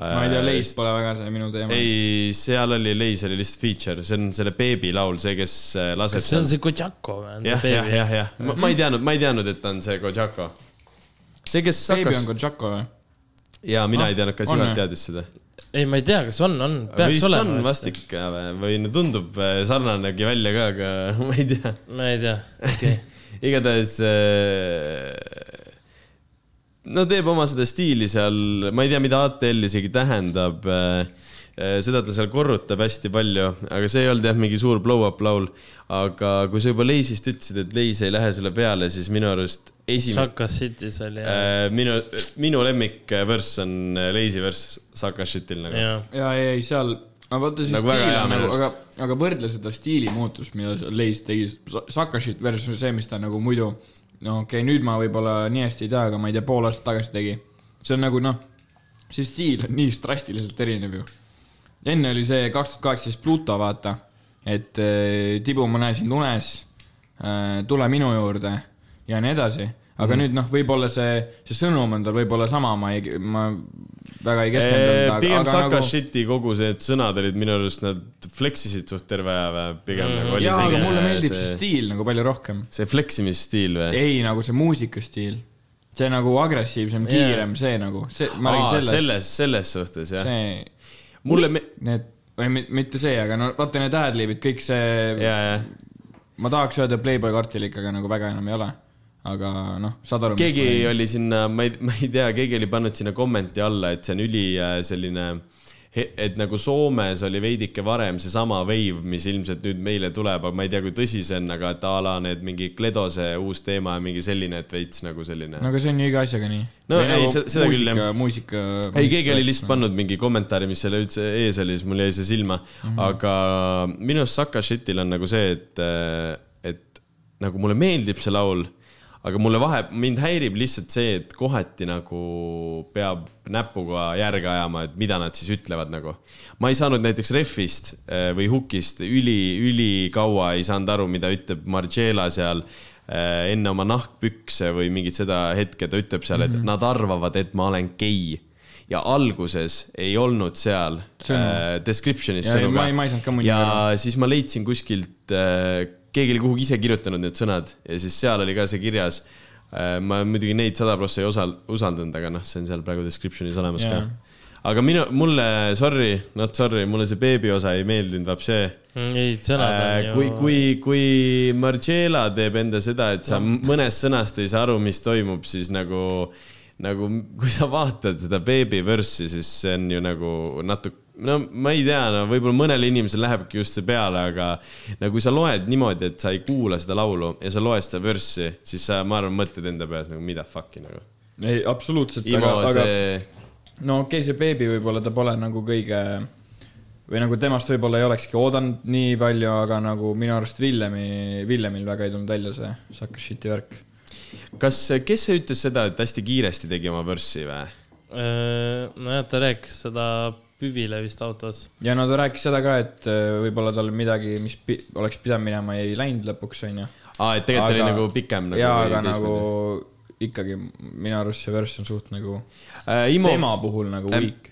ma ei tea, Leis pole väga see minu teema. ei, seal oli Leis oli lihtsalt feature, see on selle beebi laul, see, kes äh, laseb. kas see on see Kojako või? jah, jah, jah, jah, ma ei teadnud, ma ei teadnud, et ta on see Kojako. see, kes hakkas on Kojako või? ja mina Ah, ei teadnud, kas on Ivar või? teadis seda. ei, ma ei tea, kas on, on, peaks vist olema. on vast. ikka või- no tundub äh, sarnanegi välja ka, aga ma ei tea. ma ei tea, okei. igatahes äh, no teeb oma seda stiili seal, ma ei tea, mida ATL isegi tähendab. Seda ta seal korrutab hästi palju, aga see ei olnud jah, mingi suur blow-up laul. aga kui sa juba Leisist ütlesid, et Leis ei lähe sulle peale, siis minu arust esimest, Sakas City's oli jah. minu, minu lemmik värss on Leisi värss Saka Shitil nagu. jaa, ja, ei, seal, no vaata see Nagu stiil on nagu, aga, aga võrdle seda stiilimuutust, mida Leis tegi, Sakashit versus see, mis ta nagu muidu, no okei okay,, nüüd ma võib-olla nii hästi ei tea, aga ma ei tea, pool aastat tagasi tegi. see on nagu noh, see stiil on nii drastiliselt erinev ju. Enne oli see kaks tuhat kaheksateist Pluto, vaata, et äh, Tibu, ma näen sind unes äh,, tule minu juurde ja nii edasi. aga mm. nüüd noh, võib-olla see, see sõnum on tal võib-olla sama, ma ei, ma väga ei keskendunud, pigem aga Saka nagu Shiti kogu see, et sõnad olid minu arust, nad fleksisid suht terve aja või pigem mm. nagu jaa, aga mulle meeldib see stiil nagu palju rohkem. see fleksimisstiil või? ei, nagu see muusikastiil. see nagu agressiivsem, Jaa. kiirem, see nagu, see, ma räägin sellest, selles, selles suhtes jah. see, mulle me-, need, või mi- mitte see, aga no vaata need ad-libid, kõik see, ja, ja ma tahaks öelda Playboy kartulik, aga nagu väga enam ei ole. aga noh, saad aru. keegi oli sinna, ma ei, ma ei tea, keegi oli pannud sinna kommenti alla, et see on üli äh, selline et nagu Soomes oli veidike varem seesama wave, mis ilmselt nüüd meile tuleb, aga ma ei tea, kui tõsi see on, aga et a la need mingi Kledose uus teema ja mingi selline, et veits nagu selline no aga see on ju iga asjaga nii. No ei, se- seda küll, jah. muusika, ei, keegi oli lihtsalt pannud mingi kommentaari, mis selle üldse ees oli, siis mul jäi see silma mm. -hmm. aga minu arust Saka Shitil on nagu see, et, et nagu mulle meeldib see laul, aga mulle vahe, mind häirib lihtsalt see, et kohati nagu peab näpuga järge ajama, et mida nad siis ütlevad nagu. ma ei saanud näiteks Refist eh, või Hukist üli, ülikaua ei saanud aru, mida ütleb Margiela seal eh, enne oma nahkpükse või mingit seda hetke, ta ütleb seal, et nad arvavad, et ma olen gei ja alguses ei olnud seal Sõnu. äh, description'is Ja ei, sõnu ma ei- ma ei ja siis ma leidsin kuskilt äh,, keegi oli kuhugi ise kirjutanud need sõnad ja siis seal oli ka see kirjas äh,. ma muidugi neid sada prossa ei osal-, usaldanud, aga noh, see on seal praegu description'is olemas Jaa. ka. aga minu, mulle, sorry, not sorry, mulle see beebi osa ei meeldinud, vapsee ei, sõnad on Äh, ju. kui, kui, kui Margiela teeb enda seda, et sa mõnest sõnast ei saa aru, mis toimub, siis nagu, nagu kui sa vaatad seda Baby Verse'i, siis see on ju nagu natuke, no ma ei tea, no võib-olla mõnele inimesele lähebki just see peale, aga nagu kui sa loed niimoodi, et sa ei kuula seda laulu ja sa loed seda Verse'i, siis sa, ma arvan, mõtled enda peas nagu mida fuck'i nagu. ei, absoluutselt, aga, aga see, no okei okay,, see beebi võib-olla ta pole nagu kõige või nagu temast võib-olla ei olekski oodanud nii palju, aga nagu minu arust Villemi, Villemil väga ei tulnud välja see Sucker Shit'i värk. kas, kes see ütles seda, et hästi kiiresti tegi oma Verse'i või? nojah, ta rääkis seda Püvile vist autos. ja no ta rääkis seda ka, et äh, võib-olla tal midagi, mis pi oleks pidanud minema, ei läinud lõpuks, onju. aa, et tegelikult oli Aga- nagu pikem nagu. jaa, aga nagu ikkagi minu arust see verss on suht nagu äh,. Imo, tema puhul nagu Ähm, weak.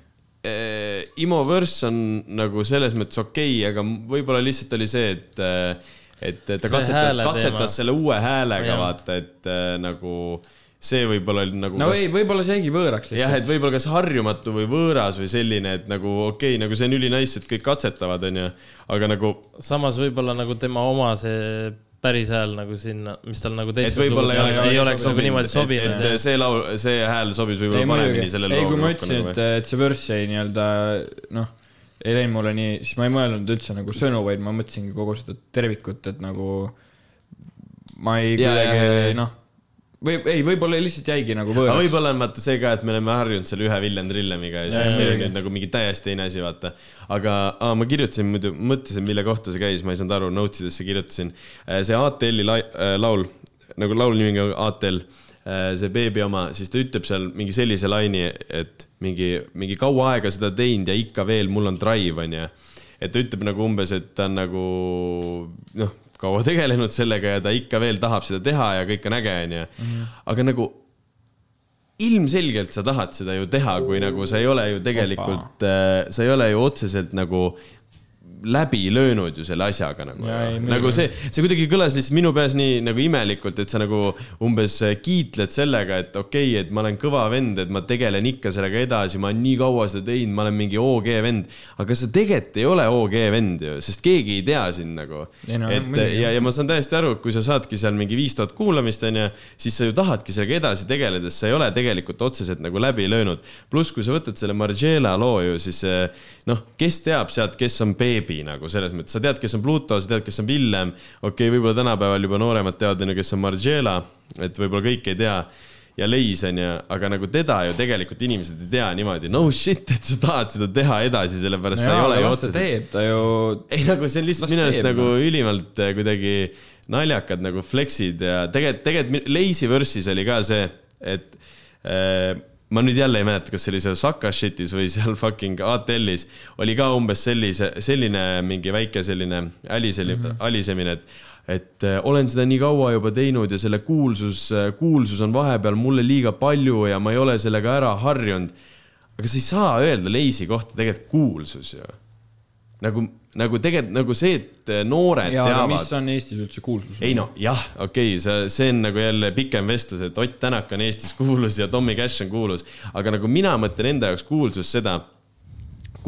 äh, Imo Verse on nagu selles mõttes okei okay,, aga võib-olla lihtsalt oli see, et, et ta See katsetas, katsetas selle uue häälega, vaata, et äh, nagu see võib-olla oli nagu no kas, ei, võib-olla see jäigi võõraks jah, et lihtsalt. võib-olla kas harjumatu või võõras või selline, et nagu okei okay,, nagu see on ülinaiss, et kõik katsetavad, onju, aga nagu samas võib-olla nagu tema oma see päris hääl nagu sinna, mis tal nagu et teistes võib-olla ei lugudes oleks, ei oleks nagu niimoodi et, sobinud et. see laul, see hääl sobis võib-olla ei paremini sellele ei kui ma ütlesin, nagu et, et see verss jäi nii-öelda noh, ei läinud mulle nii, siis ma ei mõelnud üldse nagu sõnu, vaid ma mõtlesingi kogu seda tervikut, et nagu ma ei Ja, kuidagi noh, või ei, võib-olla lihtsalt jäigi nagu aga võõraks. võib-olla on vaata see ka, et me oleme harjunud selle ühe Villem Trillemiga ja siis ja, see on nüüd nagu mingi täiesti teine asi, vaata. aga aa, ma kirjutasin muidu, mõtlesin, mille kohta see käis, ma ei saanud aru, notes idesse kirjutasin. see ATL-i lai- äh, laul, nagu laulu nimi on ATL, see beebi oma, siis ta ütleb seal mingi sellise laini, et mingi, mingi kaua aega seda teinud ja ikka veel mul on drive, onju. et ta ütleb nagu umbes, et ta on nagu noh, kaua tegelenud sellega ja ta ikka veel tahab seda teha ja kõik on äge, onju. aga nagu ilmselgelt sa tahad seda ju teha, kui nagu sa ei ole ju tegelikult, sa ei ole ju otseselt nagu läbi löönud ju selle asjaga nagu nagu see, see kuidagi kõlas lihtsalt minu peas nii nagu imelikult, et sa nagu umbes kiitled sellega, et okei okay,, et ma olen kõva vend, et ma tegelen ikka sellega edasi, ma olen nii kaua seda teinud, ma olen mingi OG vend. aga sa tegelikult ei ole OG vend ju, sest keegi ei tea sind nagu. No, et muidugi. ja, ja ma saan täiesti aru, et kui sa saadki seal mingi viis tuhat kuulamist, onju, siis sa ju tahadki sellega edasi tegeleda, sest sa ei ole tegelikult otseselt nagu läbi löönud. pluss, kui sa võtad selle Margiela loo ju, siis eh, noh, kes teab sealt, kes on beebi nagu selles mõttes, sa tead, kes on Pluto, sa tead, kes on Villem. okei okay,, võib-olla tänapäeval juba nooremad teavad, onju, kes on Margiela, et võib-olla kõik ei tea ja Leis onju, aga nagu teda ju tegelikult inimesed ei tea niimoodi, no shit, et sa tahad seda teha edasi, sellepärast sa ei ole ju otseselt teeb, ta ju ei nagu see on lihtsalt minu arust nagu noh. ülimalt eh, kuidagi naljakad nagu flex'id ja tegelikult, tegelikult Lazy Verse'is oli ka see, et äh, ma nüüd jälle ei mäleta, kas see oli seal Saka shit'is või seal fucking ATL-is oli ka umbes sellise, selline mingi väike selline äliseli- mm, -hmm. alisemine, et et äh, olen seda nii kaua juba teinud ja selle kuulsus, kuulsus on vahepeal mulle liiga palju ja ma ei ole sellega ära harjunud. aga sa ei saa öelda Lazy kohta tegelikult kuulsus ju nagu, nagu tegelikult nagu see, et noored ja, aga mis teavad. on Eestis üldse kuulsus? ei no jah, okei okay,, see, see on nagu jälle pikem vestlus, et Ott Tänak on Eestis kuulus ja Tommy Cash on kuulus, aga nagu mina mõtlen enda jaoks kuulsus seda,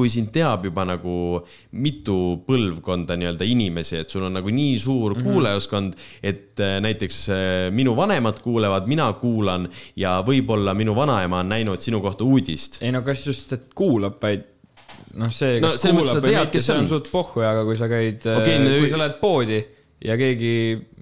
kui sind teab juba nagu mitu põlvkonda nii-öelda inimesi, et sul on nagu nii suur mm -hmm. kuulajaskond, et äh, näiteks äh, minu vanemad kuulevad, mina kuulan ja võib-olla minu vanaema on näinud sinu kohta uudist. ei no kas just, et kuulab, vaid noh, see, kas no, kuulab või mitte, see on. suht pohhu, aga kui sa käid okay,, no- kui sa lähed poodi ja keegi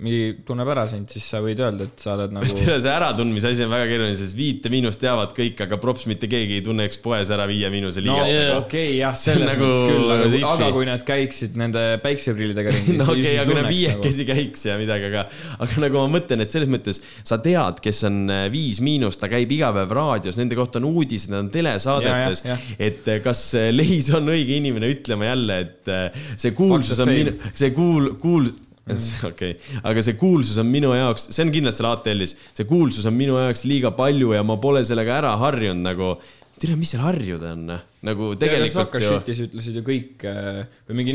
mingi tunneb ära sind, siis sa võid öelda, et sa oled nagu see äratundmise asi on väga keeruline, sest viite miinust teavad kõik, aga props mitte keegi ei tunneks poes ära viie miinuse no liiget jaa. nagu. okei okay, jah, selles nagu mõttes küll, aga, diffi. aga kui nad käiksid nende päikseprillidega ringi no okei okay,, aga kui nad nagu. viiekesi käiks ja midagi, aga, aga nagu ma mõtlen, et selles mõttes sa tead, kes on äh, Viis Miinus, ta käib iga päev raadios, nende kohta on uudised, nad on telesaadetes et äh, kas äh, Leis on õige inimene ütlema jälle, et see kuulsus on minu, see kuul-, kuul-, okei, aga see kuulsus on minu jaoks, see on kindlasti seal ATL-is, see kuulsus on minu jaoks liiga palju ja ma pole sellega ära harjunud nagu. tere, mis seal harjuda on, nagu tegelikult Saka ju. shitis ütlesid ju kõik äh, või mingi,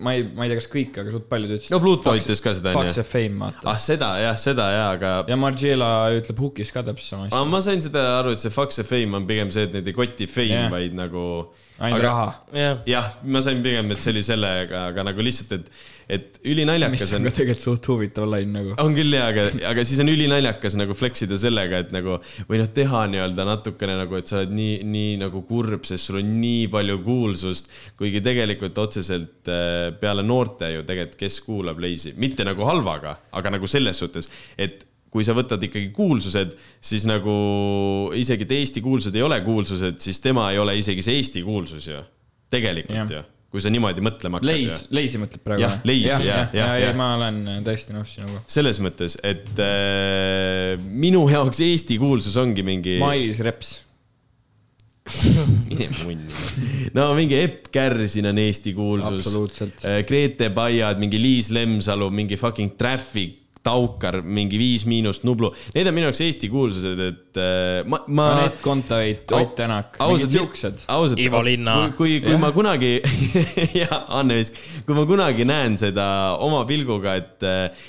ma ei, ma ei tea, kas kõik, aga suht paljud ütlesid. no Pluto ütles ka seda Fuck the onju. fame, vaata ah. seda jah, seda ja, aga ja Margiela ütleb hukis ka täpselt sama aga asja. ma sain seda aru, et see fuck see fame on pigem see, et neid ei koti fame yeah., vaid nagu. ainult raha. jah, ma sain pigem, et see oli sellega, aga nagu lihtsalt, et, et ülinaljakas on tegelikult suht huvitav lain nagu. on küll jaa, aga, aga siis on ülinaljakas nagu flex ida sellega, et nagu või noh, teha nii-öelda natukene nagu, et sa oled nii, nii nagu kurb, sest sul on nii palju kuulsust, kuigi tegelikult otseselt äh, peale noorte ju tegelikult, kes kuulab Leisi, mitte nagu halvaga, aga nagu selles suhtes, et kui sa võtad ikkagi kuulsused, siis nagu isegi, et Eesti kuulsused ei ole kuulsused, siis tema ei ole isegi see Eesti kuulsus ju. tegelikult Jah. ju, kui sa niimoodi mõtlema hakkad Leis, Leisi mõtleb praegu Jah, Leisi, jah, jah, jah, jah. ma olen täiesti nõus sinuga. selles mõttes, et äh, minu jaoks Eesti kuulsus ongi mingi. Mailis Reps. mine munni. no mingi Epp Kärsin on Eesti kuulsus. Absoluutselt. Grete Baiad, mingi Liis Lemsalu, mingi fucking Traffic, Taukar, mingi Viis Miinust, Nublu. Need on minu jaoks Eesti kuulsused, et äh, ma, ma. Anett Kontaveit, Ott Tänak, mingid siuksed. Ivo Linna. kui, kui, kui ma kunagi ja Anne Vesk, kui ma kunagi näen seda oma pilguga, et äh,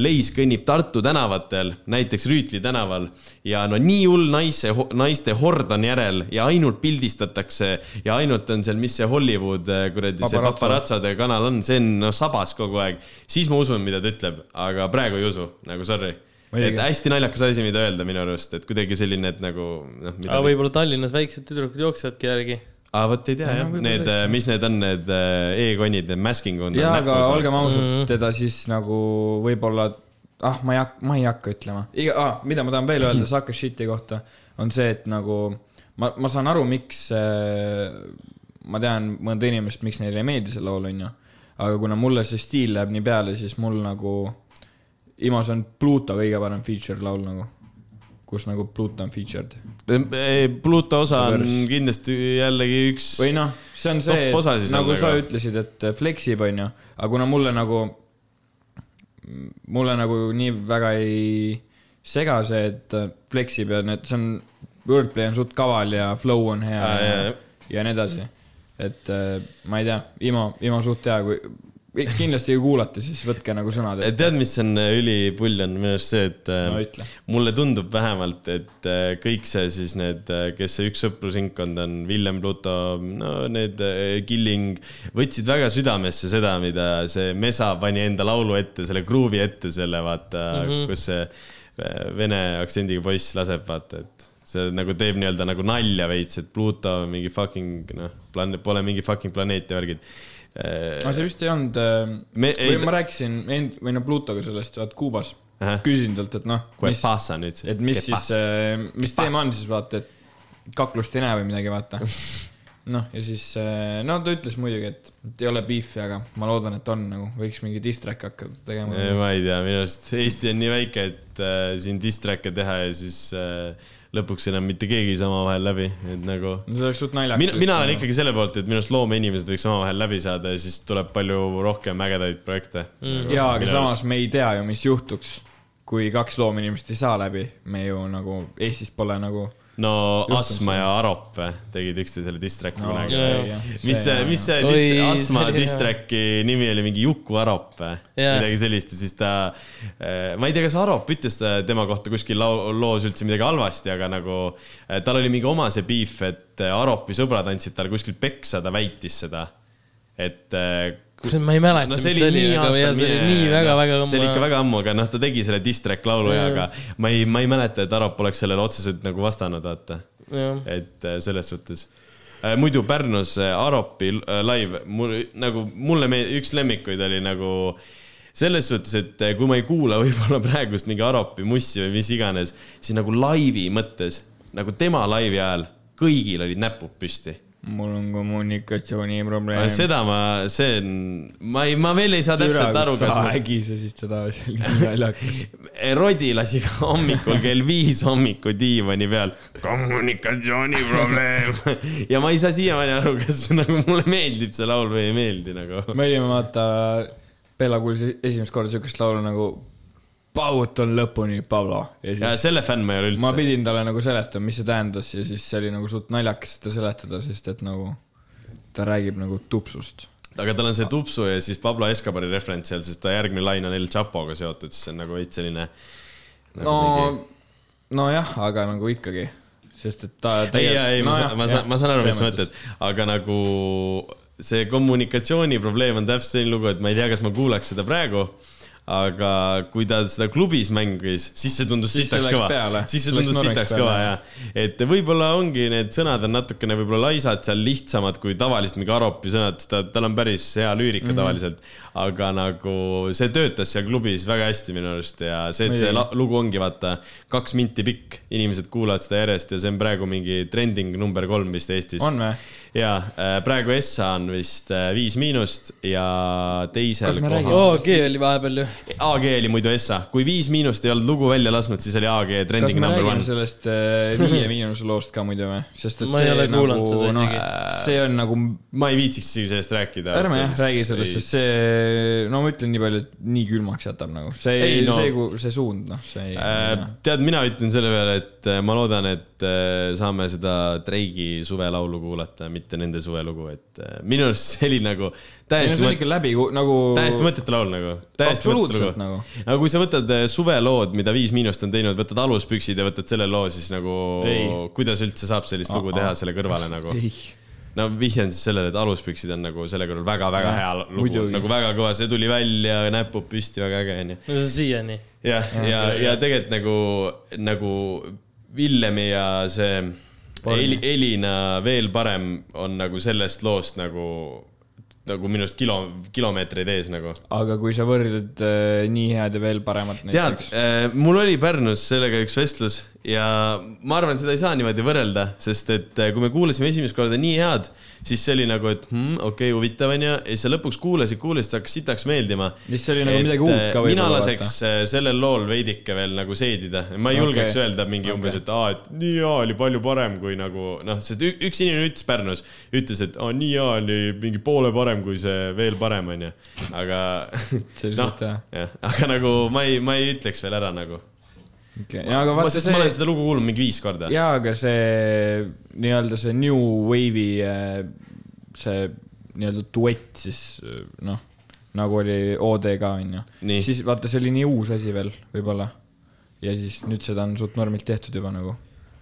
Leis kõnnib Tartu tänavatel, näiteks Rüütli tänaval ja no nii hull naise, naiste hord on järel ja ainult pildistatakse ja ainult on seal, mis see Hollywood äh, kuradi see Paparazzo. paparatsode kanal on, see on no sabas kogu aeg, siis ma usun, mida ta ütleb, aga praegu ei usu, nagu sorry. Et hästi naljakas asi, mida öelda minu arust, et kuidagi selline, et nagu noh. aga võib-olla Tallinnas väiksed tüdrukud jooksevadki järgi. aa, vot ei tea no jah, võib-olla need mis need on, need äh, e-konnid, need masking on. jaa, aga olgem ausad Mhm. teda siis nagu võib-olla, ah, ma ei hakka, ma ei hakka ütlema. iga ah,, mida ma tahan veel öelda Sucker Shit'i kohta, on see, et nagu ma, ma saan aru, miks äh, ma tean mõnda inimest, miks neile ei meeldi see laul, onju. aga kuna mulle see stiil läheb nii peale, siis mul nagu, Imos on Pluto kõige parem feature laul nagu, kus nagu Pluto on featured. Pluto osa on kindlasti jällegi üks. või noh, see on see, nagu sa nagu. ütlesid, et fleksib, onju, aga kuna mulle nagu, mulle nagu nii väga ei sega see, et ta fleksib ja need, see on, wordplay on suht kaval ja flow on hea ja, jaa, ja, ja nii edasi. et äh, ma ei tea, Imo, Imo suht hea, kui kindlasti kui kuulate, siis võtke nagu sõnad ette. tead, mis on äh, ülipull on minu arust see, et äh, No mulle tundub vähemalt, et kõik see siis need, kes see üks sõprusringkond on, Villem Pluto, no need Killing, võtsid väga südamesse seda, mida see Mesa pani enda laulu ette, selle gruuvi ette, selle vaata mm, -hmm. kus see vene aktsendiga poiss laseb, vaata, et see nagu teeb nii-öelda nagu nalja veits, et Pluto on mingi fucking noh, plaan-, pole mingi fucking planeet ja värgid. Aga see vist ei olnud ei, või ta- ma rääkisin end- või no Plutoga sellest, vaat Kuubas Ahah., küsisin talt, et noh, mis, et mis siis, mis teema on siis vaata, et kaklust ei näe või midagi, vaata. noh, ja siis, no ta ütles muidugi, et ei ole beef'i, aga ma loodan, et on nagu, võiks mingi diss track hakata tegema. ma ei tea, minu arust Eesti on nii väike, et äh, siin diss track'e teha ja siis äh, lõpuks enam mitte keegi ei saa omavahel läbi, et nagu. see oleks suht naljakas. mina, mina olen ikkagi selle poolt, et minu arust loomeinimesed võiks omavahel läbi saada ja siis tuleb palju rohkem ägedaid projekte mm.. jaa, aga samas me ei tea ju, mis juhtuks, kui kaks loominimest ei saa läbi. me ju nagu Eestis pole nagu. No Asma ja Arop eh, tegid üksteisele diss track'i No, kunagi jaa. mis see, mis see Oi, diss, Asma see oli diss hea. track'i nimi oli mingi Juku Arop või Jaa. midagi sellist ja siis ta, ma ei tea, kas Arop ütles tema kohta kuskil loos üldse midagi halvasti, aga nagu eh, tal oli mingi oma see beef, et eh, Aropi sõbrad andsid talle kuskilt peksa, ta väitis seda. et eh, ma ei mäleta, no mis see oli aga jah, see oli nii väga-väga see oli ikka väga ammu, aga noh, ta tegi selle diss track laulu ja, aga ma ei, ma ei mäleta, et Arop oleks sellele otseselt nagu vastanud, vaata. et äh, selles suhtes. muidu Pärnus äh, Aropi äh, live, mul nagu mulle me- üks lemmikuid oli nagu selles suhtes, et äh, kui ma ei kuula võib-olla praegust mingi Aropi mussi või mis iganes, siis nagu laivi mõttes, nagu tema laivi ajal kõigil olid näpud püsti mul on kommunikatsiooniprobleem. seda ma, see on, ma ei, ma veel ei saa täpselt aru, kas sa ma ägisesid seda, see oli nii naljakas. Rodi lasi ka hommikul kell viis hommikul diivani peal kommunikatsiooniprobleem ja ma ei saa siiamaani aru, kas nagu mulle meeldib see laul või ei meeldi nagu. me olime vaata, Bella kuulis esimest korda siukest laulu nagu paugutan lõpuni, Pablo. ja ja siis selle fänn ma ei ole ma üldse. pidin talle nagu seletama, mis see tähendas ja siis see oli nagu suht naljakas seda seletada, sest et nagu ta räägib nagu tupsust. aga tal on see tupsu ja siis Pablo Escobari referents seal, sest ta järgmine lain on El Chapoga seotud, siis see on nagu veits selline nagu no mingi..., nojah, aga nagu ikkagi, sest et ta ei, ei, ma saan, ma saan, ma saan aru, mis sa mõtled, aga nagu see kommunikatsiooniprobleem on täpselt selline lugu, et ma ei tea, kas ma kuulaks seda praegu aga kui ta seda klubis mängis, siis see tundus sitaks kõva siis see tundus sitaks kõva ja, et võib-olla ongi need sõnad on natukene võib-olla laisad seal lihtsamad kui tavaliselt mingi Aropi sõnad, sest ta, tal on päris hea lüürika mm -hmm. tavaliselt. aga nagu see töötas seal klubis väga hästi minu arust ja see, et see lugu ongi vaata kaks minti pikk, inimesed kuulavad seda järjest ja see on praegu mingi trending number kolm vist Eestis. on või? Ja äh, praegu Essa on vist äh, Viis Miinust ja teisel kohal. OG oli vahepeal ju. AG oli muidu Essa, kui Viis Miinust ei olnud lugu välja lasknud, siis oli AG trending number one. sellest äh, Viie Miinuse loost ka muidu või? sest et Ma ei see ole kuulanud nagu, isegi. see on nagu, ma ei viitsiks isegi sellest rääkida. ärme jah räägi sellest, sest see, no ma ütlen nii palju, et nii külmaks jätab nagu, see Ei, ei no- no,, see, see suund, noh, see ei Äh, tead, mina ütlen selle peale, et ma loodan, et äh, saame seda Dreigi suvelaulu kuulata, mitte nende suvelugu, et äh, minu arust see oli nagu täiesti see on mõt- ikka läbi nagu, täiesti mõttetu laul nagu. absoluutselt nagu. aga kui sa võtad äh, suvelood, mida Viis Miinust on teinud, võtad aluspüksid ja võtad selle loo, siis nagu Ei. kuidas üldse saab sellist lugu teha selle kõrvale nagu? no vihjan siis sellele, et aluspüksid on nagu selle kõrval väga-väga hea lugu, muidugi. nagu väga kõva, see tuli välja, näpud püsti, väga äge onju. no see on siiani. jah, ja, ja tegelikult nagu, nagu Villemi ja see Eli, Elina veel parem on nagu sellest loost nagu, nagu minu arust kilo, kilomeetreid ees nagu. aga kui sa võrdled äh, nii head ja veel paremat tead, mul oli Pärnus sellega üks vestlus ja ma arvan, et seda ei saa niimoodi võrrelda, sest et äh, kui me kuulasime esimest korda nii head, siis see oli nagu, et hmm, okei okay,, huvitav onju, ja siis sa lõpuks kuulasid, kuulasid, see hakkas sitaks meeldima. Mis oli nagu midagi uut ka mina võib-olla, laseks äh, sellel lool veidike veel nagu seedida, ma ei Okei. julgeks öelda mingi Okei. umbes, et aa, et nii hea oli palju parem kui nagu noh, sest üks inimene ütles Pärnus, ütles, et aa, nii hea oli mingi poole parem kui see veel parem onju, aga noh jah, aga nagu ma ei, ma ei ütleks veel ära nagu. okay.. aga ma, sest ma olen see, seda lugu kuulnud mingi viis korda. jaa, aga see nii-öelda see New Wave'i äh, see nii-öelda duett siis äh, noh, nagu oli OD ka onju. Siis vaata, see oli nii uus asi veel võib-olla. ja siis nüüd seda on suht normilt tehtud juba nagu.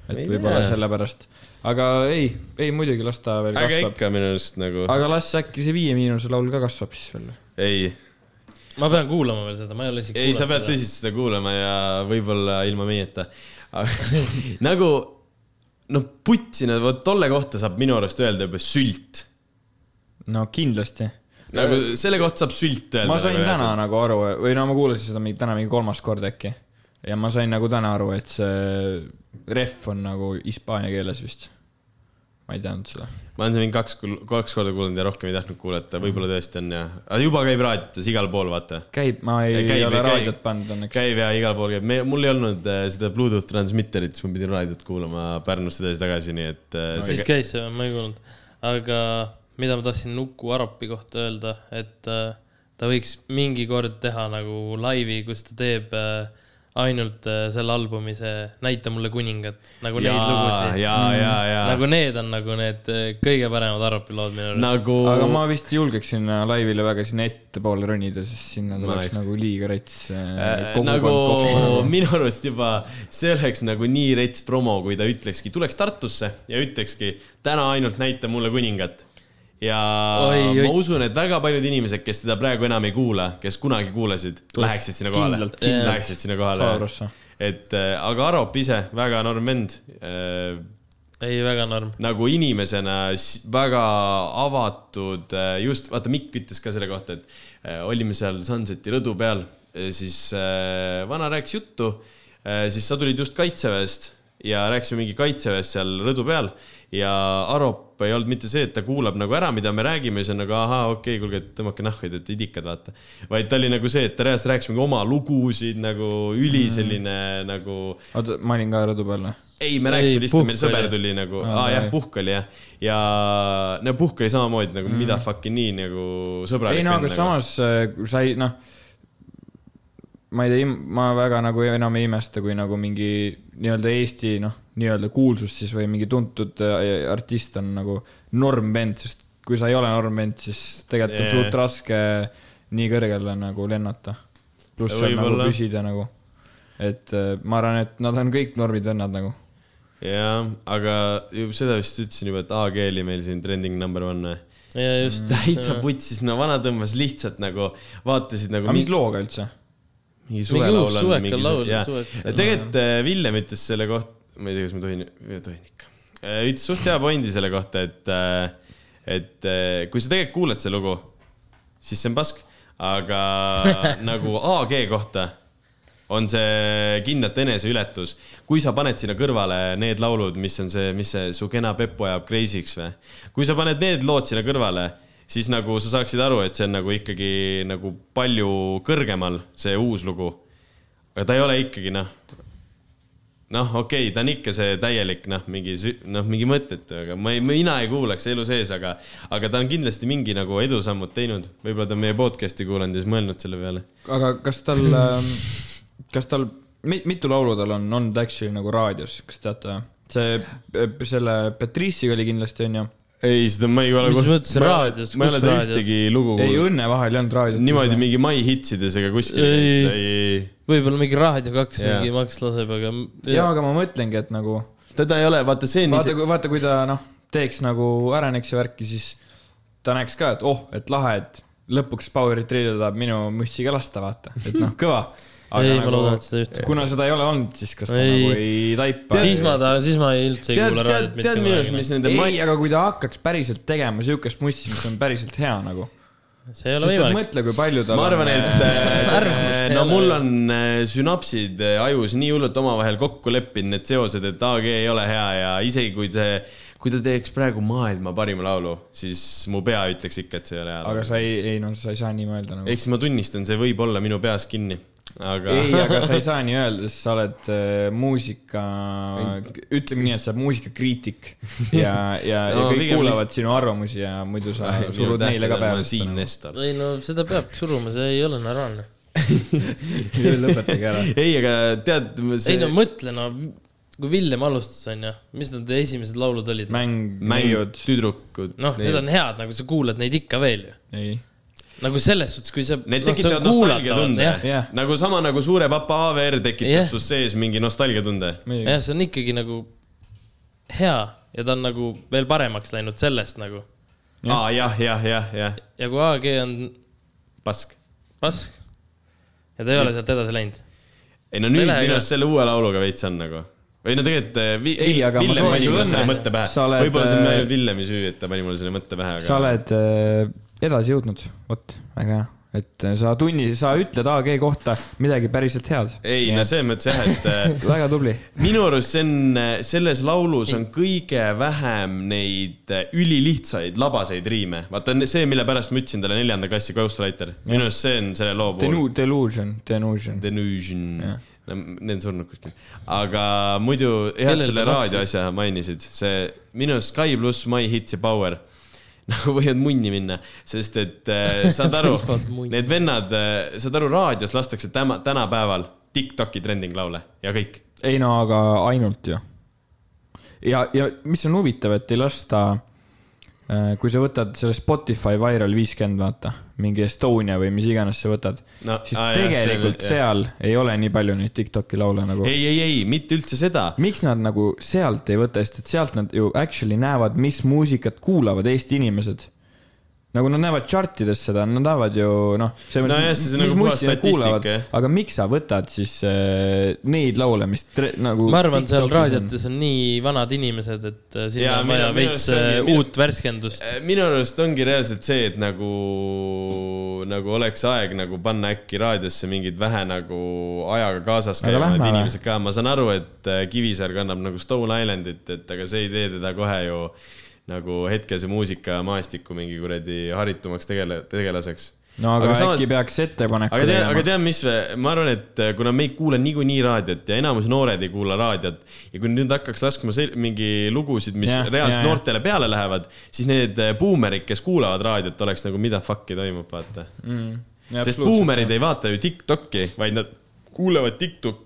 et võib-olla sellepärast, aga ei, ei muidugi las ta veel aga kasvab. ikka minu arust nagu, aga las äkki see Viie Miinuse laul ka kasvab siis veel. ei, ma pean kuulama veel seda, ma ei ole isegi ei, sa pead tõsiselt seda kuulama ja võib-olla ilma meieta. aga nagu noh, putsina, vot tolle kohta saab minu arust öelda juba sült. no kindlasti. nagu selle kohta saab sült öelda. ma sain täna nagu aru või no ma kuulasin seda mingi täna mingi kolmas kord äkki ja ma sain nagu täna aru, et see ref on nagu hispaania keeles vist. Ma ei teadnud seda. ma olen seda mingi kaks, kaks korda kuulanud ja rohkem ei tahtnud kuulata, võib-olla tõesti on ja, aga juba käib raadiotes igal pool, vaata. käib, ma ei Käib, käib, ole käib. raadiot pannud õnneks. käib ja igal pool käib, me, mul ei olnud äh, seda Bluetooth transmitterit, siis ma pidin raadiot kuulama Pärnust edasi-tagasi, nii et äh, siis see käis see, ma ei kuulnud. aga mida ma tahtsin Nuku Arapi kohta öelda, et äh, ta võiks mingi kord teha nagu laivi, kus ta teeb äh, ainult äh, selle albumi see Näita mulle kuningat, nagu neid ja, lugusid. ja, ja, ja nagu need on nagu need äh, kõige paremad Arapi lood minu arust. nagu aga ma vist julgeks sinna laivile väga sinna ettepoole ronida, sest sinna tuleks läheks. nagu liiga rets äh, äh, nagu kokku. minu arust juba see oleks nagu nii rets promo, kui ta ütlekski, tuleks Tartusse ja ütlekski täna ainult näita mulle kuningat. Ja Oi, Oi, ma usun, et väga paljud inimesed, kes teda praegu enam ei kuula, kes kunagi kuulasid, läheksid sinna kohale. Läheksid sinna kohale et äh, aga Arop ise, väga norm vend äh, ei, väga norm. nagu inimesena väga avatud, just vaata, Mikk ütles ka selle kohta, et äh, olime seal Sunseti rõdu peal, siis äh, vana rääkis juttu, siis sa tulid just kaitseväest ja rääkisime mingi kaitseväest seal rõdu peal ja Arop ei olnud mitte see, et ta kuulab nagu ära, mida me räägime, siis on nagu ahaa, okei okay,, kuulge, tõmmake nahku, et idikad, vaata. vaid ta oli nagu see, et ta reaalselt rääkis mingi oma lugusid nagu üli selline mm. nagu oota, ma olin ka rõdu peal või? ei, me rääkisime lihtsalt, meil sõber tuli nagu, Aa, aa jah puhk oli jah. ja no puhk oli samamoodi nagu mm. mida fucking nii nagu sõbralik. ei no aga samas, kui sa ei, noh, ma ei tea, ma väga nagu enam ei imesta, kui nagu mingi nii-öelda Eesti, noh, nii-öelda kuulsus siis või mingi tuntud äh, artist on nagu normvend, sest kui sa ei ole normvend, siis tegelikult on Jaa. suht raske nii kõrgele nagu lennata. pluss seal nagu püsida nagu. et äh, ma arvan, et nad on kõik normid vennad nagu. jah, aga seda vist ütlesin juba, et AG oli meil siin trending number one ja just. täitsa putsis, no vana tõmbas lihtsalt nagu, vaatasid nagu. aga mis looga üldse? Mingi suvelaul on mingi laul, jah, tegelikult äh, Villem ütles selle kohta, ma ei tea, kas ma tohin, tohin ikka. ütles suht hea pointi selle kohta, et, et äh, kui sa tegelikult kuulad seda lugu, siis see on pask, aga nagu AG kohta on see kindlalt eneseületus. kui sa paned sinna kõrvale need laulud, mis on see, mis see Su kena Peppu ajab crazy'ks või, kui sa paned need lood sinna kõrvale, siis nagu sa saaksid aru, et see on nagu ikkagi nagu palju kõrgemal, see uus lugu. aga ta ei ole ikkagi noh, noh, okei okay,, ta on ikka see täielik noh, mingi noh, mingi mõttetu, aga ma ei, mina ei kuulaks elu sees, aga, aga ta on kindlasti mingi nagu edusammud teinud. võib-olla ta on meie podcast'i kuulanud ja siis mõelnud selle peale. aga kas tal, kas tal, mitu laulu tal on olnud actually nagu raadios, kas teate? see, selle Petriisiga oli kindlasti onju. ei, seda ma ei ole Mis mõttes raadios? ma ei ole Kus raadios? ühtegi lugu ei. Õnne vahel ei olnud raadiot. niimoodi mingi My Hitsides ega kuskil Ei. ei, võib-olla mingi Raadio kaks Jaa. mingi Max laseb, aga. jaa, aga ma mõtlengi, et nagu teda ei ole, vaata see vaata, vaata, kui ta noh, teeks nagu areneks ja värki, siis ta näeks ka, et oh, et lahe, et lõpuks Power Retriever tahab minu mussiga lasta, vaata, et noh, kõva. ei, ma loodan, et seda just. kuna seda ei ole olnud, siis kas ta Ei. nagu ei taipa? siis ma ta, siis ma ei üldse ei tead, kuula tead raadiot, tead minu arust, mis nende ei, aga kui ta hakkaks päriselt tegema siukest mussi, mis on päriselt hea nagu. see ei ole et võimalik. mõtle, kui palju tal ma arvan, et äh, Arvamust ei no mul on äh, sünapsid äh, ajus nii hullult omavahel kokku leppinud, need seosed, et AG ei ole hea ja isegi kui see, kui ta teeks praegu maailma parima laulu, siis mu pea ütleks ikka, et see ei ole hea aga sa ei, ei no sa ei saa nii mõelda nagu. ehk siis ma tunnistan, see võib olla minu peas kinni, aga. ei, aga sa ei saa nii öelda, sest sa oled äh, muusika, ütleme nii, et sa oled muusikakriitik ja, ja, ja No kõik pigem kuulavad vist- sinu arvamusi ja muidu sa surud neile ka peale. Siim Nestor. ei no seda peabki suruma, see ei ole normaalne. lõpetage ära. ei, aga tead, ei no mõtle, no kui Villem alustas, onju, mis need esimesed laulud olid? mäng, mäng neiud,, tüdrukud. noh, need on head, nagu sa kuulad neid ikka veel ju. ei. Nagu selles suhtes, kui sa. Need tekitavad nostalgiatunde jah, jah. nagu sama nagu Suure Papa AVR tekitab Jah. sus sees mingi nostalgiatunde. jah, see on ikkagi nagu hea ja ta on nagu veel paremaks läinud sellest nagu. aa jah, jah, jah, jah, ja kui AG on pask. pask ja ta ei ole sealt edasi läinud. ei no nüüd minu arust selle uue lauluga veits on nagu. või no tegelikult eh, vi, Ei, aga Villem pani mulle selle mõtte pähe. Sa võib-olla see on ainult Villemi süü, et ta pani mulle selle mõtte pähe, sa aga. oled äh, edasi jõudnud, vot, väga hea, et äh, sa tunni, sa ütled AG kohta midagi päriselt head. ei, no selles mõttes jah, et eh, väga tubli. minu arust see on, selles laulus on kõige vähem neid ülilihtsaid labaseid riime. vaata see, mille pärast ma ütlesin talle neljanda klassi Ghostwriter. minu arust see on selle loo puhul. Delusion, Delusion. Delusion Jah.. need on surnud kuskil. aga muidu Kellele selle ta maksis? raadioasja mainisid, see minu arust Sky pluss My Hits ja Power nagu võivad munni minna, sest et äh, saad aru need vennad äh,, saad aru, raadios lastakse täna, tänapäeval Tiktoki trending laule ja kõik. ei no aga ainult ju. ja, ja mis on huvitav, et ei lasta, kui sa võtad selle Spotify Viral viiskümmend, vaata, mingi Estonia või mis iganes sa võtad No, siis aa, jah, tegelikult on- seal ei ole nii palju neid Tiktoki laule nagu. ei, ei, ei, mitte üldse seda. miks nad nagu sealt ei võta, sest et sealt nad ju actually näevad, mis muusikat kuulavad Eesti inimesed. Nagu nad näevad chart ides seda, nad näevad ju noh, Nojah, see on nagu puhas statistika, jah. aga miks sa võtad siis äh, neid laule, mis tre, nagu ma arvan, seal raadiotes on nii vanad inimesed, et äh, sinna on vaja veits äh, uut värskendust. minu arust ongi reaalselt see, et nagu, nagu oleks aeg nagu panna äkki raadiosse mingid vähe nagu ajaga kaasas käivad inimesed ka, ma saan aru, et äh, Kivisaar kannab nagu Stone Islandit, et aga see ei tee teda kohe ju nagu hetkese muusikamaastikku mingi kuradi haritumaks tegele-, tegelaseks. no aga, Aga aga samas- äkki peaks ettepaneku aga tead, aga tegema. tead, mis, ma arvan, et äh, kuna me ei kuule niikuinii raadiot ja enamus noored ei kuula raadiot ja kui nüüd hakkaks laskma mingi lugusid, mis Jah, reaalselt jah. noortele peale lähevad, siis need äh, buumerid, kes kuulavad raadiot, oleks nagu mida fuck'i toimub, vaata. sest buumerid ei vaata ju Tiktoki, vaid nad kuulavad TikTok,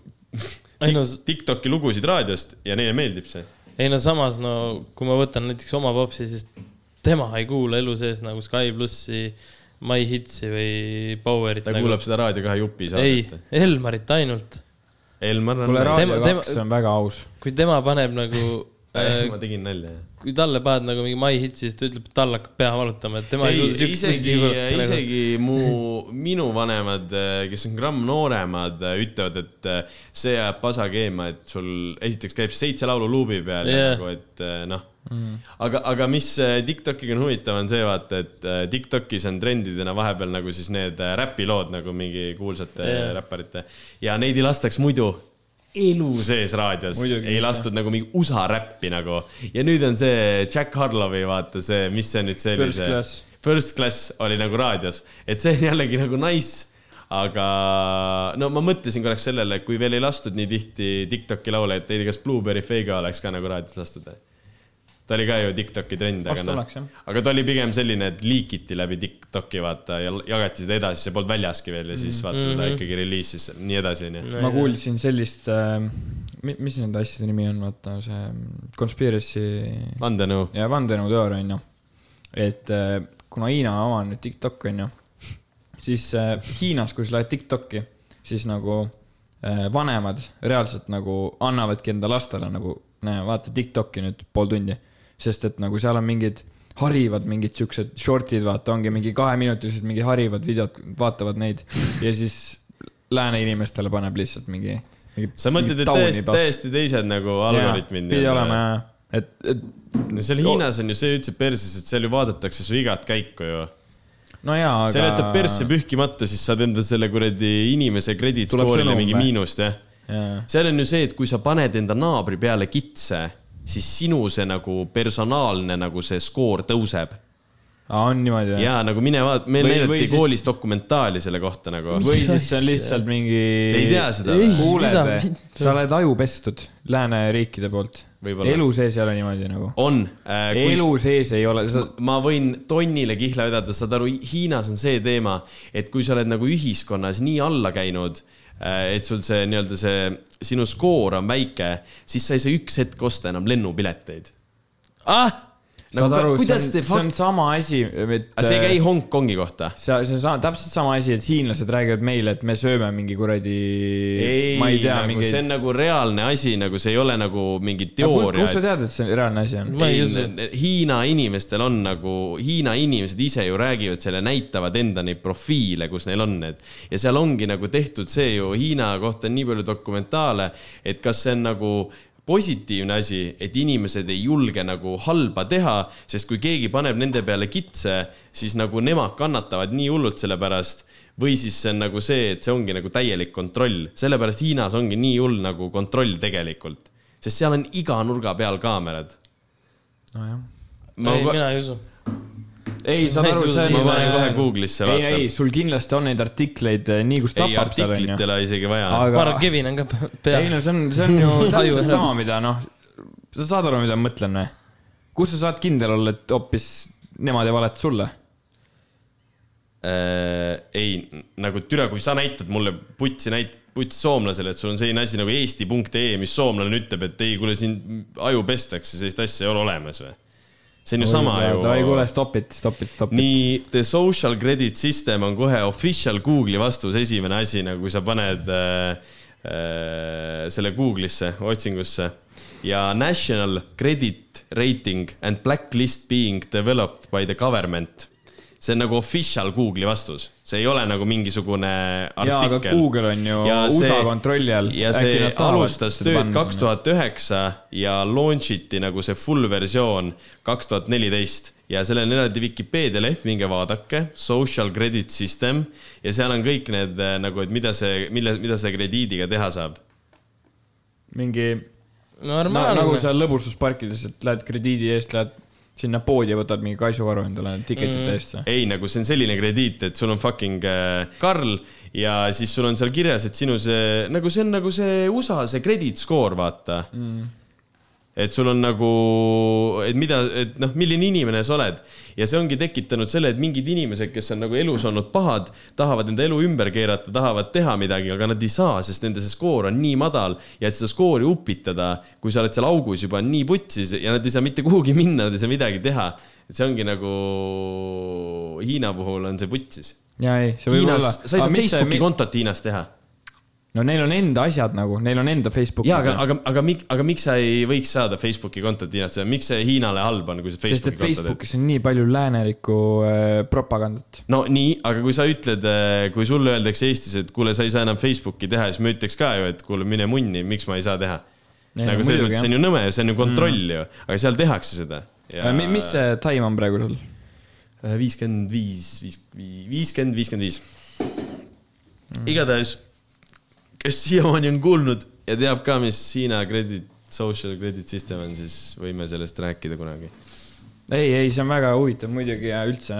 TikToki lugusid raadiost ja neile meeldib see. Ei no samas no kui ma võtan näiteks oma popsi, siis tema ei kuula elu sees nagu Sky plussi, My Hitsi või Powerit. ta kuulab seda Raadio kahe jupi ei saadet., Elmarit ainult. Elmar on kuule. Raadio kaks on väga aus. kui tema paneb nagu ma tegin nalja, jah. kui talle paned nagu mingi My Hitsi, siis ta ütleb, et tal hakkab pea valutama, et tema ei, ei suuda, siukest isegi, nagu- isegi mu, minu vanemad, kes on gramm nooremad, ütlevad, et äh, see ajab pasa keema, et sul esiteks käib seitse laulu luubi peal yeah. Ja nagu, et äh, noh mm.. aga, aga mis äh, TikTokiga on huvitav, on see vaata, et äh, TikTokis on trendidena vahepeal nagu siis need äh, räpilood nagu mingi kuulsate yeah. räpparite ja neid ei lastaks muidu elu sees raadios, ei lastud nagu mingi USA räppi nagu ja nüüd on see Jack Harlowi vaata see, mis see nüüd see oli First see Class. First Class oli nagu raadios, et see on jällegi nagu nice. aga no ma mõtlesin korraks sellele, et kui veel ei lastud nii tihti Tiktoki laule, et ei tea, kas Blueberry Feiga oleks ka nagu raadios lastud või? Ta oli ka ju Tiktoki trend, aga noh jah., aga ta oli pigem selline, et liikiti läbi Tiktoki vaata ja jagati seda edasi, see polnud väljaski veel ja siis vaata Mhm. ta ikkagi reliisis, nii edasi onju. ma kuulsin sellist äh,, mis nende asjade nimi on, vaata see mm, conspiracy vandenõu. ja vandenõuteooria onju. et äh, kuna Hiina on nüüd TikTok onju, siis äh, Hiinas, kui sa lähed TikTok'i, siis nagu äh, vanemad reaalselt nagu annavadki enda lastele nagu, näe, vaata TikTok'i nüüd pool tundi. Sest et nagu seal on mingid harivad mingid siuksed short'id, vaata, ongi mingi kaheminutilised mingi harivad videod, vaatavad neid ja siis lääne inimestele paneb lihtsalt mingi, mingi. sa mõtled, et täiesti, täiesti teised nagu algoritmid. pidi olema jah, et, et no seal Hiinas on ju see üldse perses, et seal ju vaadatakse su igat käiku ju. no jaa, aga. seal jätab persse pühkimata, siis saab enda selle kuradi inimese score'ile sõnum mingi miinust jah. jaa, seal on ju see, et kui sa paned enda naabri peale kitse, siis sinu see nagu personaalne nagu see skoor tõuseb. on niimoodi jah? ja nagu mine vaata, meil Või- näidati või siis- koolis dokumentaali selle kohta nagu. või siis see on lihtsalt mingi. Ei tea seda või? kuuled või? sa oled aju pestud lääneriikide poolt. Võib-olla. elu sees ei ole niimoodi nagu. on äh,. elu sees ei ole, sa, ma võin tonnile kihla vedada, saad aru, Hiinas on see teema, et kui sa oled nagu ühiskonnas nii alla käinud, et sul see nii-öelda see sinu skoor on väike, siis sa ei saa üks hetk osta enam lennupileteid. ah, saad Nagu, aru, see kuidas on, see on sama asi, et. aga see ei käi Hongkongi kohta. see, see on sama, täpselt sama asi, et hiinlased räägivad meile, et me sööme mingi kuradi, ei nagu, mingeid see on. nagu reaalne asi, nagu see ei ole nagu mingi kust sa teooria. tead, et see reaalne asi on? ma ei usu. Hiina inimestel on nagu, Hiina inimesed ise ju räägivad selle, näitavad enda neid profiile, kus neil on need. ja seal ongi nagu tehtud see ju Hiina kohta on nii palju dokumentaale, et kas see on nagu positiivne asi, et inimesed ei julge nagu halba teha, sest kui keegi paneb nende peale kitse, siis nagu nemad kannatavad nii hullult selle pärast või siis see on nagu see, et see ongi nagu täielik kontroll, sellepärast Hiinas ongi nii hull nagu kontroll tegelikult, sest seal on iga nurga peal kaamerad. nojah. ei, mina ei usu. ei, saad Ma ei aru, see ma on. panen kohe Google'isse ei, vaata ei,. sul kindlasti on neid artikleid eh, nii, kus ei, tapab seal artiklit onju ei. ole isegi vaja. ma aga arvan, Kevin on ka ei pea. no see on, see on ju täpselt sama, mida noh, sa saad aru, mida ma mõtlen või? kus sa saad kindel olla, et hoopis nemad ei valeta sulle? äh, ei, nagu türa, kui sa näitad mulle putsi näit-, puts soomlasele, et sul on selline asi nagu eesti.ee, mis soomlane ütleb, et ei, kuule siin aju pestakse, sellist asja ei ole olemas või? See on ju sama davai, kuule, ju. stop it, stop it, stop it. nii, the social credit system on kohe official Google'i vastus, esimene asi, nagu kui sa paned äh, äh, selle Google'isse, otsingusse ja national credit rating and blacklist being developed by the government. See on nagu official Google'i vastus, see ei ole nagu mingisugune artikkel. Google on ju USA kontrolli all. ja see alustas tööd kaks. tuhat üheksa ja launch iti nagu see full versioon kaks tuhat neliteist ja sellel on eraldi Vikipeedia leht, minge vaadake, social credit system ja seal on kõik need eh, nagu, et mida see, mille, mida selle krediidiga teha saab. mingi no, normaalne nagu seal lõbustusparkides, et lähed krediidi eest, lähed sinna poodi ja võtad mingi kaisuvaru endale tiketite mm. eest. ei, nagu see on selline krediit, et sul on fucking äh, Karl ja siis sul on seal kirjas, et sinu see, nagu see on nagu see USA see credit score, vaata mm.. Et sul on nagu, et mida, et noh, milline inimene sa oled ja see ongi tekitanud selle, et mingid inimesed, kes on nagu elus olnud pahad, tahavad enda elu ümber keerata, tahavad teha midagi, aga nad ei saa, sest nende see skoor on nii madal ja et seda skoori upitada, kui sa oled seal augus juba nii putsis ja nad ei saa mitte kuhugi minna, nad ei saa midagi teha. et see ongi nagu Hiina puhul on see putsis. jaa, ei, see võib olla Hiinas, sa ei saa Facebooki kontot Hiinas teha. No neil on enda asjad nagu, neil on enda Facebook. jaa, aga, aga, aga miks, aga miks sa ei võiks saada Facebooki kontot Hiinas, miks see Hiinale halb on, kui sa Facebooki konto teed? Facebookis on nii palju läänelikku äh, propagandat. no nii, aga kui sa ütled, kui sulle öeldakse Eestis, et kuule, sa ei saa enam Facebooki teha, siis ma ütleks ka ju, et kuule, mine munni, miks ma ei saa teha. Nagu selles mõttes see on ju nõme, see on ju kontroll ju, aga seal tehakse seda. Ja... mis see time on praegu sul? viiskümmend viis, viis, viiskümmend, viiskümmend viis. igatahes, kes siiamaani on kuulnud ja teab ka, mis Hiina credit, social credit system on, siis võime sellest rääkida kunagi. ei, ei, see on väga huvitav muidugi ja üldse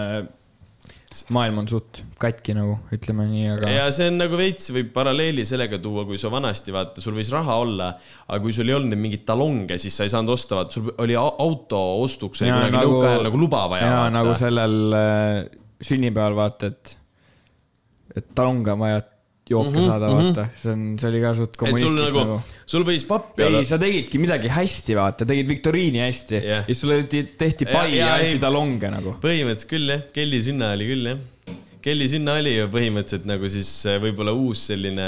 maailm on suht katki nagu, ütleme nii, aga ja see on nagu veits võib paralleeli sellega tuua, kui sa vanasti vaata, sul võis raha olla, aga kui sul ei olnud mingeid talonge, siis sa ei saanud osta, vaata sul oli au- auto ostuks oli kunagi nagu- nõukaajal nagu luba vaja. ja nagu sellel äh, sünnipäeval vaata, et, et talonga on vaja jooke mm -hmm, saada, vaata, see on, see oli ka suht kommunistlik nagu nagu,, sul võis pappi ei, sa tegidki midagi hästi, vaata, tegid viktoriini hästi yeah. ja siis sulle tehti, pai ja, ja ja anti talonge nagu. põhimõtteliselt küll jah, Kelly sünna oli küll jah. Kelly sünna oli ju põhimõtteliselt nagu siis äh, võib-olla uus selline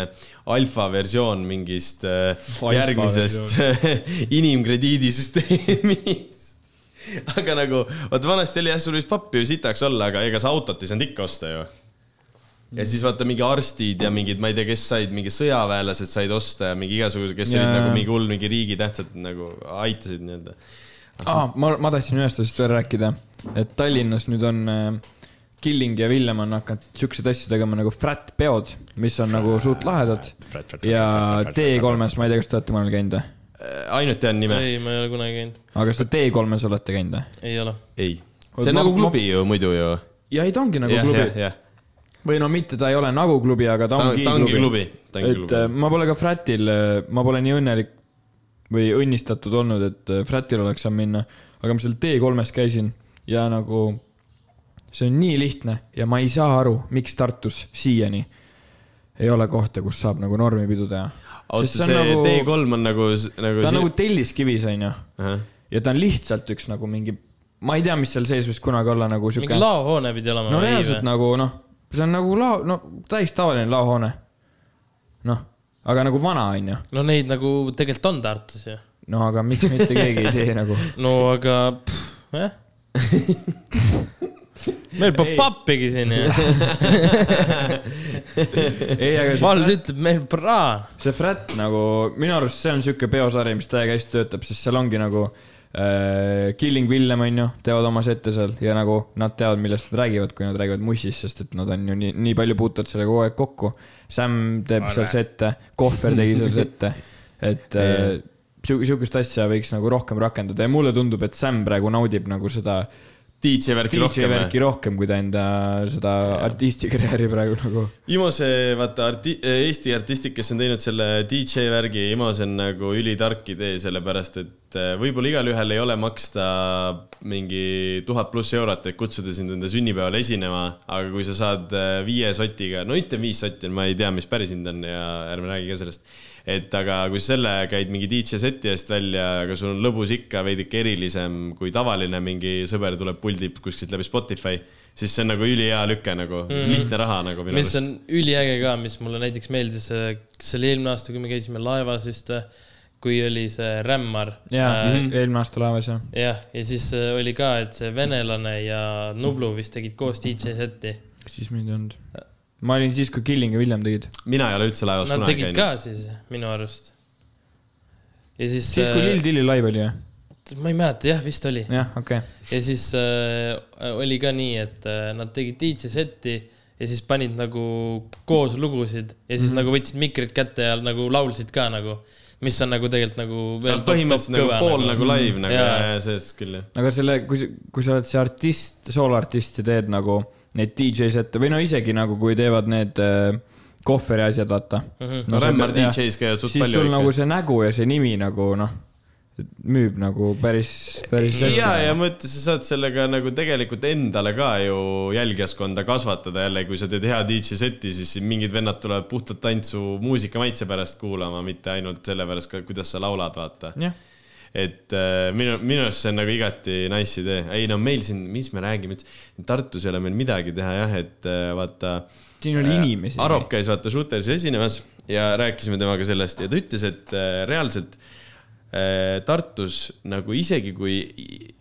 alfa versioon mingist äh, Alfa järgmisest inimkrediidisüsteemist. aga nagu, vaata vanasti oli jah, sul võis pappi ju sitaks olla, aga ega sa autot ei saanud ikka osta ju. Ja siis vaata mingi arstid ja mingid, ma ei tea, kes said, mingi sõjaväelased said osta ja mingi igasugused, kes Jaa. olid nagu mingi hull, mingi riigitähtsad nagu aitasid nii-öelda. ah,. ma, ma tahtsin ühest asjast veel rääkida, et Tallinnas nüüd on äh, Killing ja Villem on hakanud siukseid asju tegema nagu frat peod, mis on nagu suht lahedad. ja T3-s, ma ei tea, kas te olete kunagi käinud või? ainult tean nime. ei, ma ei ole kunagi käinud, aga kas te T3-s olete käinud või? ei ole. ei, see on nagu klubi ju muidu ju. ja ei, ta ongi nagu jah, klubi jah, jah. Või no mitte, ta ei ole nagu klubi, aga ta ta ongi ta ongi klubi, et äh,. ma pole ka Fratil, ma pole nii õnnelik või õnnistatud olnud, et äh, Fratil oleks saanud minna, aga ma seal T3-s käisin ja nagu see on nii lihtne ja ma ei saa aru, miks Tartus siiani ei ole kohta, kus saab nagu normipidu teha. oota, see, see nagu... T3 on nagu, nagu. ta on nagu telliskivis, onju, ja ta on lihtsalt üks nagu mingi, ma ei tea, mis seal sees võis kunagi olla nagu mingi siuke. laohoone pidi olema no reaalselt nagu noh, see on nagu lao, no täis tavaline laohoone. noh, aga nagu vana onju, no neid nagu tegelikult on Tartus ju. no aga miks mitte keegi ei tee nagu. no aga, jah. meil pole Ei. pappigi siin ju. ei, aga see vald ütleb meil praa. see Frat nagu minu arust see on siuke peosari, mis täiega hästi töötab, sest seal ongi nagu Killing Villem onju, teevad oma sette seal ja nagu nad teavad, millest nad räägivad, kui nad räägivad mussist, sest et nad on ju nii, nii palju puutuvad sellega kogu aeg kokku. Sam teeb seal sette, Kohver tegi seal sette, et äh, siukest asja võiks nagu rohkem rakendada ja mulle tundub, et Sam praegu naudib nagu seda DJ värki DJ rohkem. värki rohkem, kui ta enda seda artistikarjääri praegu nagu. Imose, vaata arti-, Eesti artistid, kes on teinud selle DJ värgi, Imose on nagu ülitark idee, sellepärast et äh, võib-olla igalühel ei ole maksta mingi tuhat pluss eurot, et kutsuda sind enda sünnipäeval esinema, aga kui sa saad äh, viie sotiga, no ütleme viis sotti, ma ei tea, mis päris hind on ja ärme räägi ka sellest. Et aga kui sa selle käid mingi DJ seti eest välja, aga sul on lõbus ikka veidike erilisem kui tavaline mingi sõber tuleb puldib kuskilt läbi Spotify, siis see on nagu ülihea lüke nagu mm, -hmm. lihtne raha nagu minu mis on üliäge ka, mis mulle näiteks meeldis, kas see oli eelmine aasta, kui me käisime laevas vist, kui oli see Rämmar. jaa, eelmine aasta laevas jah. jah, ja siis äh, oli ka, et see venelane ja Nublu vist tegid koos DJ seti. siis mind ei olnud. Ma olin siis, kui Killing ja Villem tegid. mina ei ole üldse laevas Nad kunagi tegid käinud ka. siis minu arust. ja siis. siis, kui Lill Tilli live oli või? ma ei mäleta, jah, vist oli. jah, okei okay.. ja siis äh, oli ka nii, et äh, nad tegid DJ seti ja siis panid nagu koos lugusid ja siis mm -hmm. nagu võtsid mikrid kätte ja nagu laulsid ka nagu, mis on nagu tegelikult nagu veel. põhimõtteliselt nagu pool nagu live nagu Jaa. ja, sellest küll jah. aga selle, kui, kui sa oled see artist, sooloartist ja teed nagu neid DJ sette või no isegi nagu, kui teevad need äh, kohveri asjad, vaata mm. -hmm. no Rämmar DJ-s käivad suht siis palju sul ikka. nagu see nägu ja see nimi nagu noh, müüb nagu päris, päris hästi. ja, ja mõtle, sa saad sellega nagu tegelikult endale ka ju jälgijaskonda kasvatada jälle, kui sa teed hea DJ seti, siis mingid vennad tulevad puhtalt tantsu muusika maitse pärast kuulama, mitte ainult sellepärast ka, kuidas sa laulad, vaata. jah, et äh, minu, minu arust see on nagu igati nice idee. ei no meil siin, mis me räägime Tartus ei ole meil midagi teha jah, et äh, vaata. siin oli inimesi. Arop käis vaata Shooteris esinemas ja rääkisime temaga sellest ja ta ütles, et äh, reaalselt äh, Tartus nagu isegi kui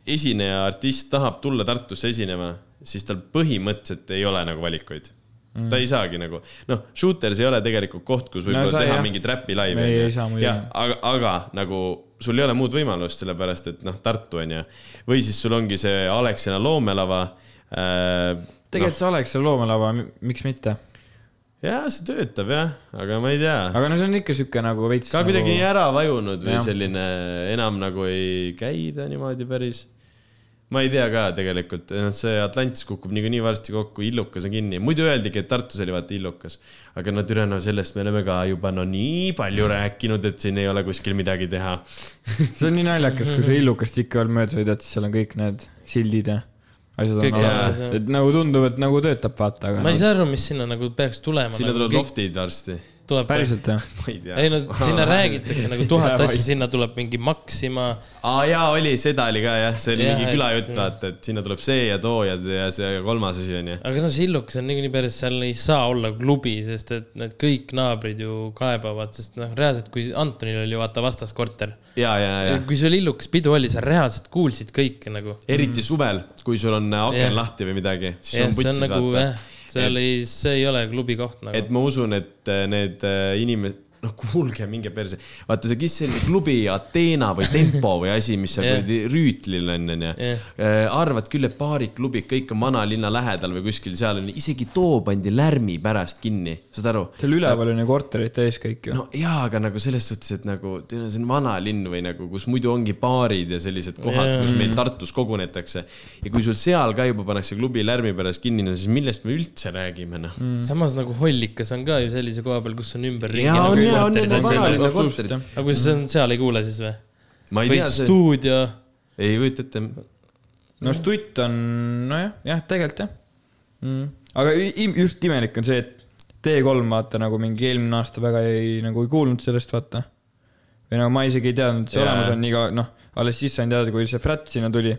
esineja artist tahab tulla Tartusse esinema, siis tal põhimõtteliselt ei ole nagu valikuid mm.. ta ei saagi nagu, noh, Shooters ei ole tegelikult koht, kus võib-olla no, teha jah. mingit räpi laivi. Aga, aga nagu sul ei ole muud võimalust, sellepärast et noh, Tartu on ju. või siis sul ongi see Alexina loomelava äh,. tegelikult see Alexa loomelava, miks mitte. jaa, see töötab jah, aga ma ei tea. aga no see on ikka siuke nagu veits. ka kuidagi nii ära vajunud või Jah. selline enam nagu ei käi ta niimoodi päris. Ma ei tea ka tegelikult, see Atlantis kukub niikuinii varsti kokku, Illukas on kinni, muidu öeldigi, et Tartus oli vaata Illukas. aga no türa, no sellest me oleme ka juba no nii palju rääkinud, et siin ei ole kuskil midagi teha. see on nii naljakas, kui sa Illukast ikka veel mööda sõidad, siis seal on kõik need sildid ja asjad on Kõik olemas et nagu tundub, et nagu töötab, vaata, aga ma ei saa aru, mis sinna nagu peaks tulema. sinna tulevad loftid varsti. Tuleb päriselt jah. ma ei tea. ei no sinna räägitakse nagu tuhat asja, sinna tuleb mingi Maxima. aa jaa, oli, seda oli ka jah, see oli Jah, mingi et- külajutt, vaata, et sinna tuleb see ja too ja, ja see kolmas asi onju. aga no Sillukas on niikuinii päris, seal ei saa olla klubi, sest et need kõik naabrid ju kaebavad, sest noh, reaalselt kui Antonil oli vaata vastas korter. ja, ja, ja kui sul Illukas pidu oli, sa reaalselt kuulsid kõike nagu. eriti suvel, kui sul on aken Jah. lahti või midagi, siis jah, on see on putsis nagu vaata jah, seal ei, see ei ole klubi koht nagu et. ma usun, et äh, need inimesed, noh, kuulge, minge perse. vaata see, kes selline klubi Ateena või Tempo või asi, mis seal kuradi Rüütlil on, onju Jah.. arvad küll, et baarid, klubid, kõik on vanalinna lähedal või kuskil seal on, isegi too pandi lärmi pärast kinni, saad aru? seal üleval on ju korterid täis kõik ju. no jaa, aga nagu selles suhtes, et nagu teil on see on vanalinn või nagu, kus muidu ongi baarid ja sellised kohad, kus meil Tartus kogunetakse. ja kui sul seal ka juba pannakse klubi lärmi pärast kinni, no siis millest me üldse räägime, noh. samas nagu Hollikas on ka ju sellise koha peal, kus on ümberringi. Jaa, on, jaa, on, on, vanalinna korterid aga kui sa seal ei kuule siis või? ma ei või stuudio, ei kujuta ette. no stutt on, nojah, jah, tegelikult jah mm.. aga just imelik on see, et T3 vaata nagu mingi eelmine aasta väga ei, nagu ei kuulnud sellest, vaata. või nagu ma isegi ei teadnud, et see Jaa. olemas on nii kaua, noh, alles siis sain teada, kui see Frat sinna tuli.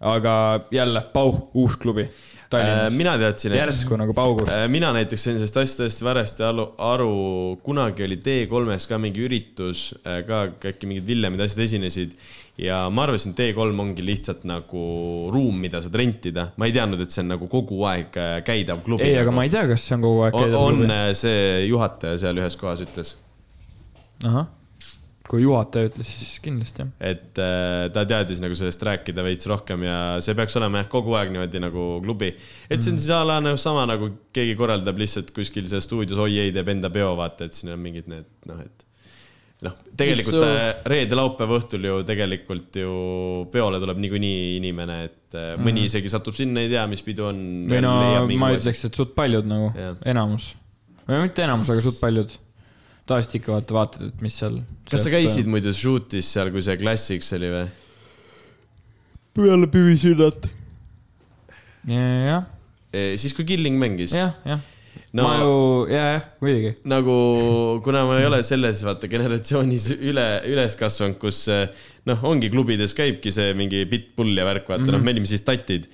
aga jälle, Pauh, uus klubi. Mina teadsin, järsku nagu paugust. Äh, mina näiteks sain sellest asjast täiesti varasti aru, aru, kunagi oli T3-s ka mingi üritus, ka äkki mingid Villemid asjad esinesid ja ma arvasin, et T3 ongi lihtsalt nagu ruum, mida saad rentida. ma ei teadnud, et see on nagu kogu aeg äh, käidav klubi. ei, aga ma ei tea, kas see on kogu aeg on, käidav on klubi. äh, see juhataja seal ühes kohas ütles, ahah, kui juhataja ütles, siis kindlasti jah. et äh, ta teadis nagu sellest rääkida veits rohkem ja see peaks olema jah, kogu aeg niimoodi nagu klubi. et see on siis a la nagu sama nagu keegi korraldab lihtsalt kuskil seal stuudios, oi ei, teeb enda peo, vaata, et siin on mingid need noh, et noh, tegelikult Mis su- äh, reede-laupäeva õhtul ju tegelikult ju peole tuleb niikuinii inimene, et äh, mõni isegi satub sinna, ei tea, mis pidu on. või no ma ütleks, et suht paljud nagu enamus. või mitte enamus, aga suht paljud. Tavaliselt ikka vaata, vaatad, et mis seal. kas sa käisid muidu shoot'is seal, kui see Classics oli või? peale püvisünnat? jah, siis, kui Killing mängis. jah, jah. No- ma ju, ja, jah, muidugi. nagu, kuna ma ei ole selles vaata generatsioonis üle, üles kasvanud, kus noh, ongi klubides käibki see mingi pitbull ja värk, vaata mm -hmm. noh, me olime siis tatid.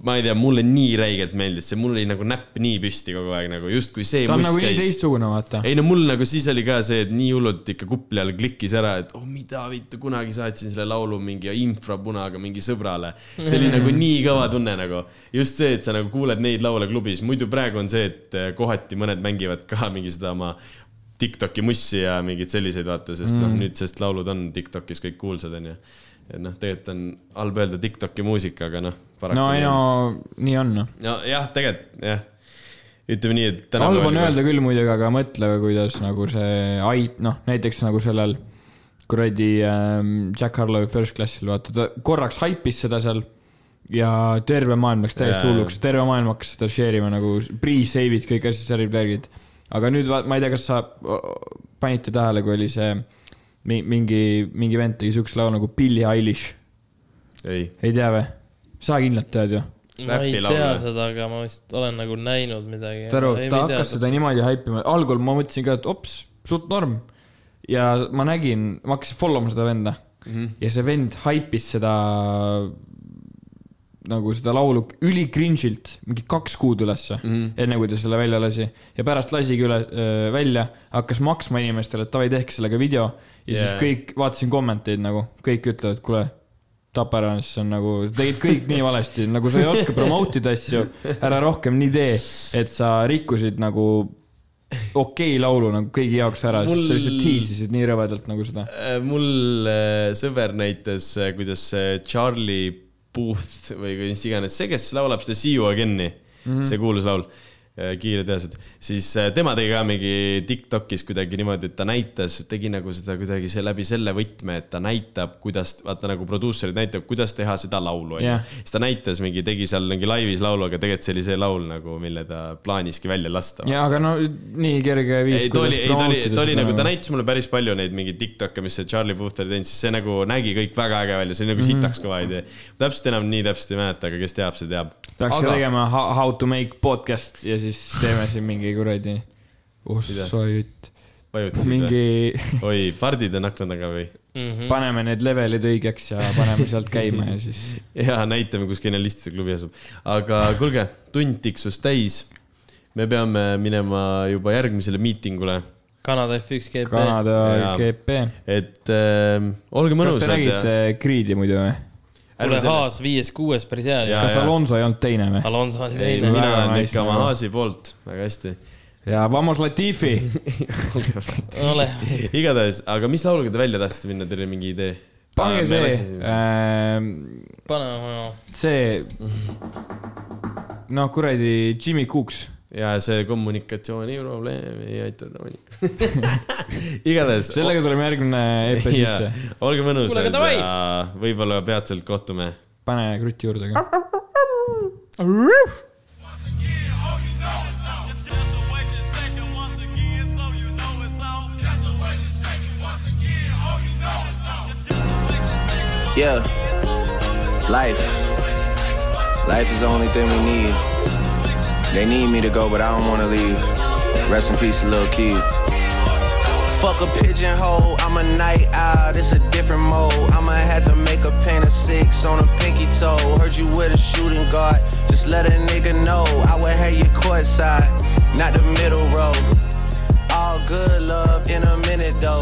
Ma ei tea, mulle nii räigelt meeldis see, mul oli nagu näpp nii püsti kogu aeg nagu justkui see ta on nagu nii teistsugune, vaata. ei no mul nagu siis oli ka see, et nii hullult ikka kupli all klikkis ära, et oh mida vittu, kunagi saatsin selle laulu mingi infrapunaga mingi sõbrale. see oli nagu nii kõva tunne nagu. just see, et sa nagu kuuled neid laule klubis, muidu praegu on see, et eh, kohati mõned mängivad ka mingi seda oma Tiktoki mussi ja mingeid selliseid vaata, sest mm. noh, nüüd, sest laulud on Tiktokis kõik kuulsad, onju. Et noh, tegelikult on halb öelda Tiktoki muusika, aga noh. no ei no, nii on noh. nojah, tegelikult jah. ütleme nii, et. halb on öelda küll muidugi, aga mõtle, kuidas nagu see ait-, noh, näiteks nagu sellel kuradi ähm, Jack Harlow First Classil, vaata, ta korraks haipis seda seal ja terve maailm läks täiesti hulluks, terve maailm hakkas seda share ima nagu pre-save'id, kõik asjad, särgid, värgid. aga nüüd ma ei tea, kas sa panite tähele, kui oli see mi- mingi, mingi vend tegi siukse laulu nagu Billie Eilish, ei, ei tea või? sa kindlalt tead ju ma ei tea seda, aga ma vist olen nagu näinud midagi. saad aru, ta hakkas seda niimoodi haipima, algul ma mõtlesin ka, et ops, suht norm. ja ma nägin, ma hakkasin follow ma seda venda mm -hmm. ja see vend haipis seda nagu seda laulu üli cringe'ilt mingi kaks kuud ülesse mm, enne kui ta selle välja lasi. ja pärast lasigi üle äh, välja, hakkas maksma inimestele, et davai, tehke sellega video. ja yeah. siis kõik, vaatasin kommenteid nagu, kõik ütlevad, kuule, tapa ära, see on nagu, tegid kõik nii valesti, nagu sa ei oska promote ida asju, ära rohkem nii tee, et sa rikkusid nagu okei laulu nagu kõigi jaoks ära, sest sa lihtsalt Mul- tiisisid nii rõvedalt nagu seda. Äh, mul äh, sõber näitas, kuidas see Charlie Puth või mis iganes, see, kes laulab seda See you again'i mm, -hmm. see kuulus laul, kiired ühesed, siis äh, tema tegi ka mingi Tiktokis kuidagi niimoodi, et ta näitas, tegi nagu seda kuidagi see läbi selle võtme, et ta näitab, kuidas, vaata nagu produusserid näitavad, kuidas teha seda laulu, onju siis ta näitas mingi, tegi seal mingi laivis laulu, aga tegelikult see oli see laul nagu, mille ta plaaniski välja lasta. ja aga no nii kerge viis. ei, ta oli, ei ta oli, ta oli nagu, ta näitas mulle päris palju neid mingeid Tiktok'e, mis see Charlie Puth oli teinud, siis see nagu nägi kõik väga äge välja, see oli nagu Mhm. sitaks kõva idee. täpselt enam nii täpselt ei mäleta, aga kes teab, see teab. peaks ka tegema how, how to make podcast ja siis teeme siin mingi kuradi, sa jutt, vajutasid mingi... oi, pardid on akna taga või? Mhm. paneme need levelid õigeks ja paneme sealt käima ja siis ja näitame, kus genialistide klubi asub. aga kuulge, tund tiksus täis. me peame minema juba järgmisele miitingule, Kanada F1 GP. Kanada Jaa. GP. et äh, olge kas mõnusad te nägite Creed'i muidu või? kuule, Haas viies-kuues päris hea kas jaa. Alonso ei olnud teine või? Alonso oli ei, teine. mina olen ikka oma. Haasi poolt, väga hästi. ja Vamos Latifi. ole, igatahes, aga mis lauluga te välja tahtsite minna, teil oli mingi idee? pange see, pane oma, see, noh, kuradi Jimmy Cooks. Ja see kommunikatsiooniprobleem ei aita ta igatahes. sellega tuleme järgmine EP sisse. olge mõnusad aga davai! ja võib-olla peatselt kohtume. pane kruti juurde ka. Yeah. Life. Life is the only thing we need. They need me to go, but I don't wanna leave. Rest in peace, little Keith. Fuck a pigeonhole, I'm a night owl, it's a different mode. I'ma have to make a paint of six on a pinky toe. Heard you with a shooting guard, just let a nigga know. I would have you courtside, not the middle row. All good love in a minute though.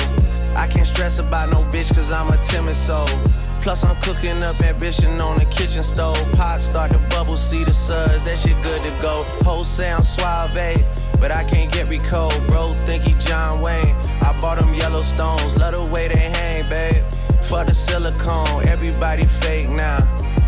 I can't stress about no bitch cause I'm a timid soul. Plus I'm cooking up ambition on the kitchen stove. Pot start to bubble, see the suds, that shit good to go. Whole sound suave, but I can't get recalled. Bro, think he John Wayne. I bought them Yellowstones, love the way they hang, babe. For the silicone, everybody fake now.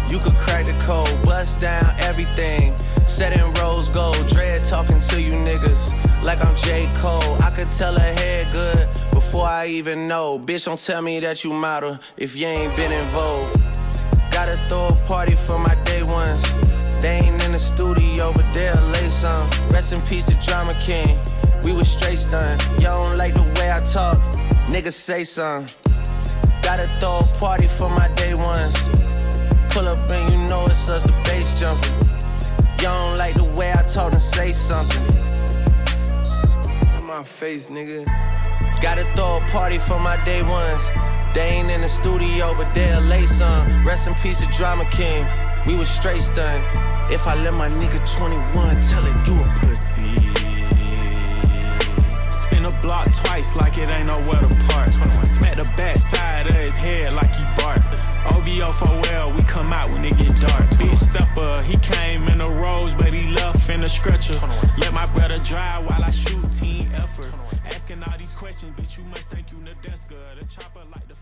You could crack the code, bust down everything. Set in rose gold, dread talking to you niggas like I'm J. Cole. I could tell her head good before I even know. Bitch, don't tell me that you model if you ain't been in vogue. Gotta throw a party for my day ones. They ain't in the studio, but they'll lay some. Rest in peace to Drama King. We was straight stunned. Y'all don't like the way I talk. Niggas say something. Gotta throw a party for my day ones. Pull up and you know it's us, the bass jumping. Y'all don't like the way I talk and say something. My face, nigga. Gotta throw a party for my day ones. They ain't in the studio, but they'll lay some. Rest in peace to Drama King. We was straight stunned. If I let my nigga 21 tell it, you a pussy. Spin a block twice like it ain't nowhere to park. Smack the back side of his head like he bark. OVO for well, we come out when it get dark. Big stepper, he came in a rose, but he left in a stretcher. Let my brother drive while I shoot team effort. Asking all these questions, bitch, you must think you Nadeska. The chopper like to